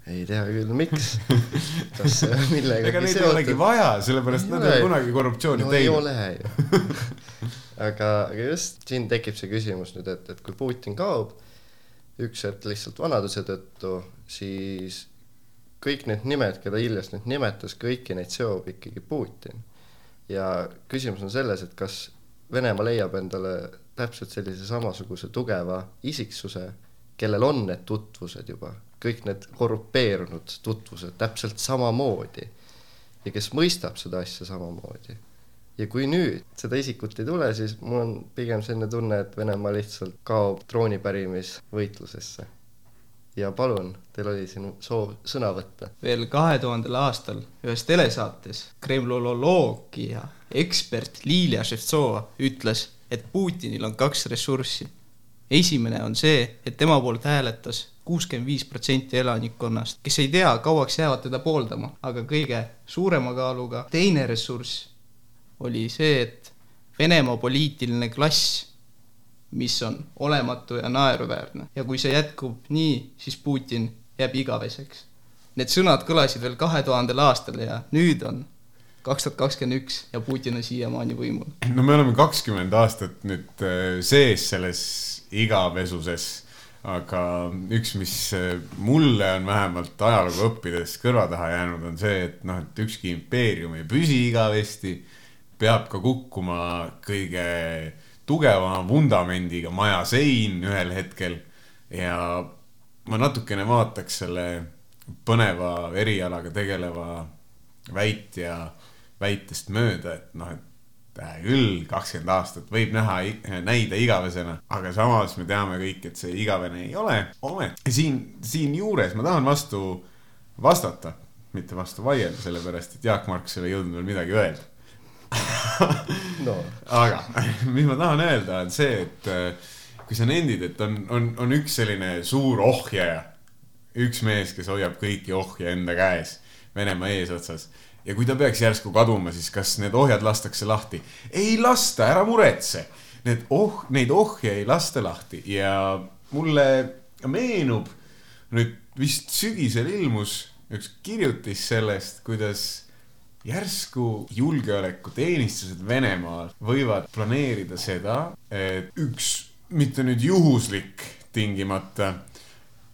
ei tea küll, miks, kas see on ega millegagi neid ei olegi vaja, sellepärast nad ei ole Ei. kunagi korruptsiooni no ei teinud. ole ju. aga, aga just siin tekib see küsimus nüüd, et, et kui Putin kaob üks hetk lihtsalt vanaduse tõttu, siis kõik need nimed, keda Iljas nüüd nimetas, kõiki neid seob ikkagi Putin. ja küsimus on selles, et kas Venemaa leiab endale täpselt sellise samasuguse tugeva isiksuse kellel on need tutvused juba, kõik need korrupeerunud tutvused täpselt samamoodi ja kes mõistab seda asja samamoodi. ja kui nüüd seda isikut ei tule, siis mul on pigem selline tunne, et Venemaa lihtsalt kaob troonipärimisvõitlusesse. ja palun, teil oli siin soov sõna võtta. veel kahe tuhandel aastal ühes telesaates kremloloogia ekspert Lilia Ševtsova ütles, et Putinil on kaks ressurssi. esimene on see, et tema poolt hääletas kuuskümmend viis protsenti elanikkonnast, kes ei tea, kauaks jäävad teda pooldama, aga kõige suurema kaaluga teine ressurss oli see, et Venemaa poliitiline klass, mis on olematu ja naeruväärne ja kui see jätkub nii, siis Putin jääb igaveseks. Need sõnad kõlasid veel kahe tuhandel aastal ja nüüd on kaks tuhat kakskümmend üks ja Putin on siiamaani võimul. no me oleme kakskümmend aastat nüüd äh, sees selles igavesuses aga üks, mis äh, mulle on vähemalt ajalugu õppides kõrva taha jäänud, on see, et noh, et ükski impeerium ei püsi igavesti, peab ka kukkuma kõige tugevama vundamendiga maja sein ühel hetkel. Ja ma natukene vaataks selle põneva erialaga tegeleva väitja väitest mööda, et noh, et hea küll, kakskümmend aastat võib näha, näida igavesena, aga samas me teame kõik, et see igavene ei ole. ometi siin, siinjuures ma tahan vastu vastata, mitte vastu vaielda, sellepärast et Jaak Marks ei jõudnud veel midagi öelda no. aga mis ma tahan öelda, on see, et äh, kui sa nendid, et on, on, on üks selline suur ohjaja, üks mees, kes hoiab kõiki ohje enda käes Venemaa eesotsas ja kui ta peaks järsku kaduma, siis kas need ohjad lastakse lahti? ei lasta, ära muretse. Need oh, neid ohje ei lasta lahti ja mulle meenub nüüd vist sügisel ilmus üks kirjutis sellest, kuidas järsku julgeolekuteenistused Venemaal võivad planeerida seda, et üks mitte nüüd juhuslik tingimata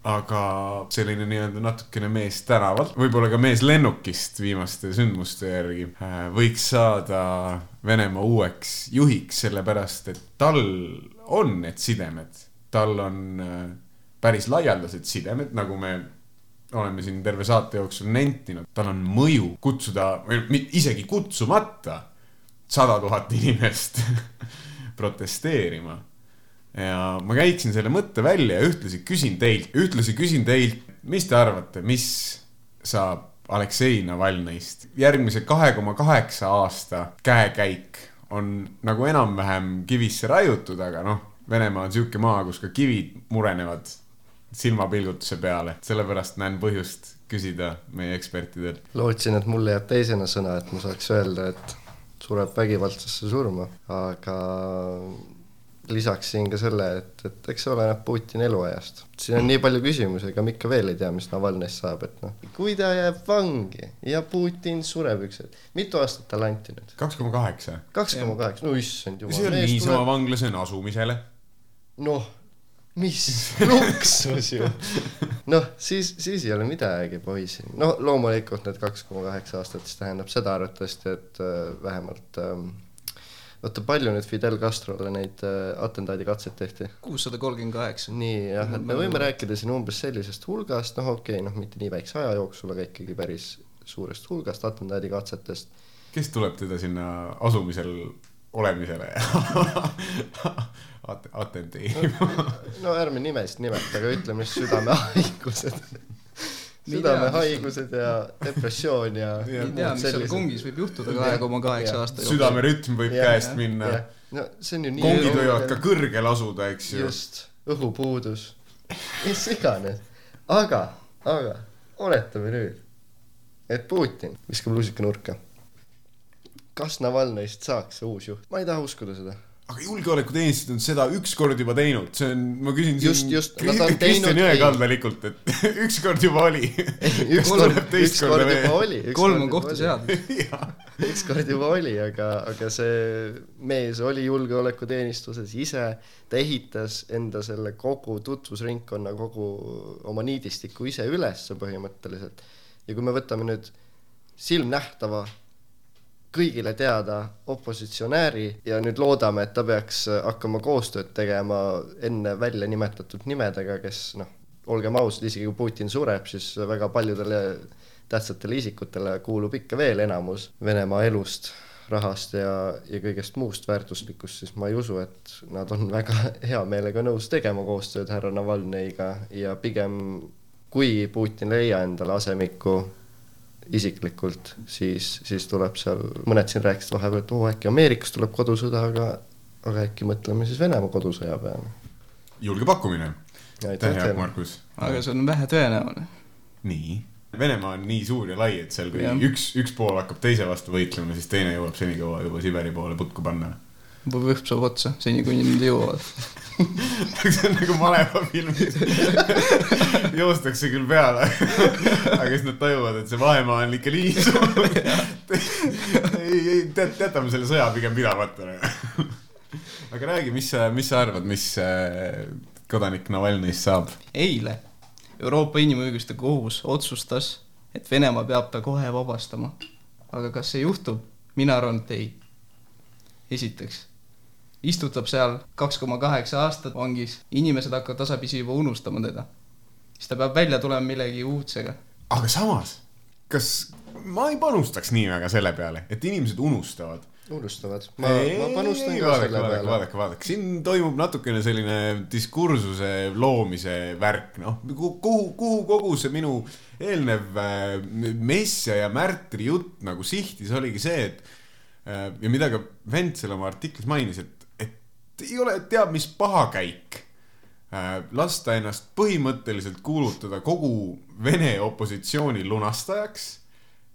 aga selline nii-öelda natukene mees tänavalt, võib-olla ka mees lennukist viimaste sündmuste järgi, äh, võiks saada Venemaa uueks juhiks, sellepärast et tal on need sidemed, tal on äh, päris laialdased sidemed, nagu me oleme siin terve saate jooksul nentinud, tal on mõju kutsuda, või isegi kutsumata sada tuhat inimest protesteerima ja ma käiksin selle mõtte välja ja ühtlasi küsin teilt, ühtlasi küsin teilt, mis te arvate, mis saab Aleksei Navalnõist? järgmise kahe koma kaheksa aasta käekäik on nagu enam-vähem kivisse raiutud, aga noh, Venemaa on sihuke maa, kus ka kivid murenevad silmapilgutuse peale, sellepärast näen põhjust küsida meie ekspertidelt. lootsin, et mulle jääb teisena sõna, et ma saaks öelda, et sureb vägivaldsesse surma, aga lisaksin ka selle, et, et eks see oleneb Putini eluajast. siin on nii palju küsimusi, ega me ikka veel ei tea, mis Navalnõist saab, et noh, kui ta jääb vangi ja Putin sureb üks hetk, mitu aastat talle anti nüüd? kaks koma kaheksa. kaks koma kaheksa, no issand jumal. see on niisama tuleb... vanglas on asumisele. noh, mis luksus ju. noh, siis, siis ei ole midagi, poiss. no loomulikult need kaks koma kaheksa aastat, siis tähendab seda arvatavasti, et äh, vähemalt ähm, oota, palju nüüd Fidel Castrole neid äh, atentaadikatseid tehti? kuussada kolmkümmend kaheksa. nii jah, et me võime rääkida siin umbes sellisest hulgast, noh okei okay,, noh mitte nii väikse aja jooksul, aga ikkagi päris suurest hulgast atentaadikatsetest. kes tuleb teda sinna asumisel olemisele At-, atenteerima no, no ärme nimesid nimeta, aga ütleme siis südamehaigused südamehaigused ja depressioon ja. ei tea, mis seal kongis võib juhtuda kahe koma kaheksa aasta jooksul. südamerütm võib ja, käest minna. no see on ju nii. kongid võivad ka kõrgel asuda, eks ju. just, õhupuudus, mis iganes. aga, aga oletame nüüd, et Putin viskab lusika nurka. kas Navalnõist saaks see uus juht? ma ei taha uskuda seda aga julgeolekuteenistused on seda ükskord juba teinud, see on, ma küsin just, just, Kristjan Jõekaldalikult, et ükskord juba oli. ükskord, ükskord juba oli. kolm on kohtuseadus ükskord juba oli, aga, aga see mees oli julgeolekuteenistuses ise, ta ehitas enda selle kogu tutvusringkonna, kogu oma niidistiku ise ülesse põhimõtteliselt. ja kui me võtame nüüd silmnähtava kõigile teada opositsionääri ja nüüd loodame, et ta peaks hakkama koostööd tegema enne välja nimetatud nimedega, kes noh, olgem ausad, isegi kui Putin sureb, siis väga paljudele tähtsatele isikutele kuulub ikka veel enamus Venemaa elust, rahast ja, ja kõigest muust väärtuslikust, siis ma ei usu, et nad on väga hea meelega nõus tegema koostööd härra Navalnõiga ja pigem kui Putin ei leia endale asemikku isiklikult, siis, siis tuleb seal, mõned siin rääkisid vahepeal, et oo, äkki Ameerikas tuleb kodusõda, aga aga äkki mõtleme siis Venemaa kodusõja peale. julge pakkumine. aitäh Jaak teile. Markus. aga see on vähetõenäoline. nii. Venemaa on nii suur ja lai, et seal, kui Jah. üks, üks pool hakkab teise vastu võitlema, siis teine jõuab senikaua juba Siberi poole putku panna. või võhm saab otsa, seni kuni nad jõuavad. see on nagu maleva filmis. joostakse küll peale, aga siis nad tajuvad, et see vahemaa on ikka nii suur. ei, ei, tead, jätame selle sõja pigem pidamata. aga räägi, mis sa, mis sa arvad, mis äh, kodanik Navalnõist saab? eile Euroopa Inimõiguste Kohus otsustas, et Venemaa peab ta kohe vabastama. aga kas see juhtub? mina arvan, et ei. esiteks, istutab seal kaks koma kaheksa aastat vangis, inimesed hakkavad tasapisi juba unustama teda. siis ta peab välja tulema millegi uudsega. aga samas, kas ma ei panustaks nii väga selle peale, et inimesed unustavad unustavad, ma, ma panustan ka vaadake, selle vaadake, peale. vaadake, vaadake, siin toimub natukene selline diskursuse loomise värk, noh, kuhu, kuhu kogu see minu eelnev äh, Messia ja Märtri jutt nagu sihtis, oligi see, et äh, ja mida ka Ventsel oma artiklis mainis, et ei ole teab mis pahakäik äh, lasta ennast põhimõtteliselt kuulutada kogu Vene opositsiooni lunastajaks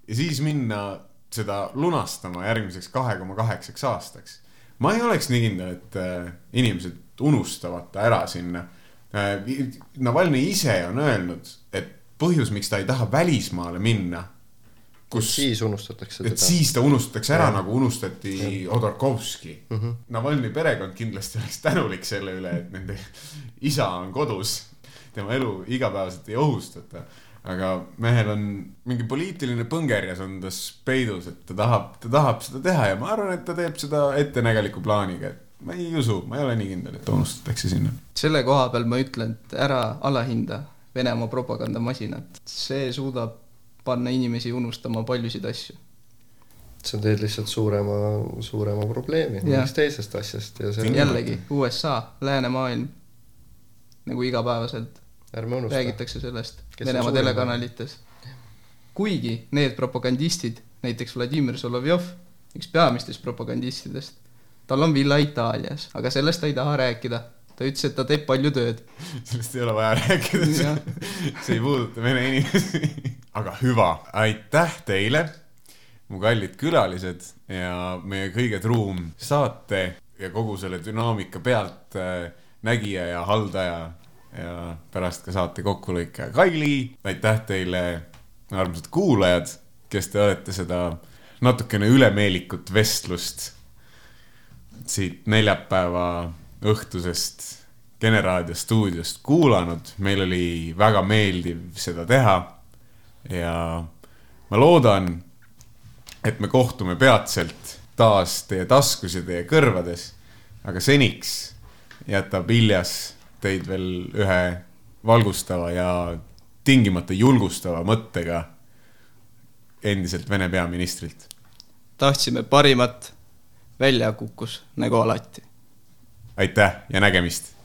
ja siis minna seda lunastama järgmiseks kahe koma kaheksaks aastaks. ma ei oleks nii kindel, et äh, inimesed unustavad ta ära sinna äh,. Navalnõi ise on öelnud, et põhjus, miks ta ei taha välismaale minna, kus, siis unustatakse teda. siis ta unustatakse ära, nagu unustati Hodorkovski mm. Mhm. -hmm. Navalnõi perekond kindlasti oleks tänulik selle üle, et nende isa on kodus, tema elu igapäevaselt ei ohustata. aga mehel on mingi poliitiline põngerjas on tas peidus, et ta tahab, ta tahab seda teha ja ma arvan, et ta teeb seda ettenägeliku plaaniga, et ma ei usu, ma ei ole nii kindel, et ta unustatakse sinna. selle koha peal ma ütlen, et ära alahinda Venemaa propagandamasinat, see suudab panna inimesi unustama paljusid asju. see teeb lihtsalt suurema, suurema probleemi mingist teisest asjast ja see jällegi USA, läänemaailm, nagu igapäevaselt räägitakse sellest Venemaa telekanalites. kuigi need propagandistid, näiteks Vladimir Solovjov, üks peamistest propagandistidest, tal on villa Itaalias, aga sellest ta ei taha rääkida. Ta ütles, et ta teeb palju tööd. sellest ei ole vaja rääkida, see ei puuduta vene inimesi. aga hüva, aitäh teile, mu kallid külalised ja meie kõige truum saate ja kogu selle dünaamika pealt äh, nägija ja haldaja ja pärast ka saate kokkulõikaja Kaili. aitäh teile, armsad kuulajad, kes te olete seda natukene ülemeelikut vestlust siit neljapäeva õhtusest Kene raadio stuudiost kuulanud, meil oli väga meeldiv seda teha. ja ma loodan, et me kohtume peatselt taas teie taskus ja teie kõrvades. aga seniks jätab Iljas teid veel ühe valgustava ja tingimata julgustava mõttega endiselt Vene peaministrilt. tahtsime parimat, välja kukkus nagu alati aitäh ja nägemist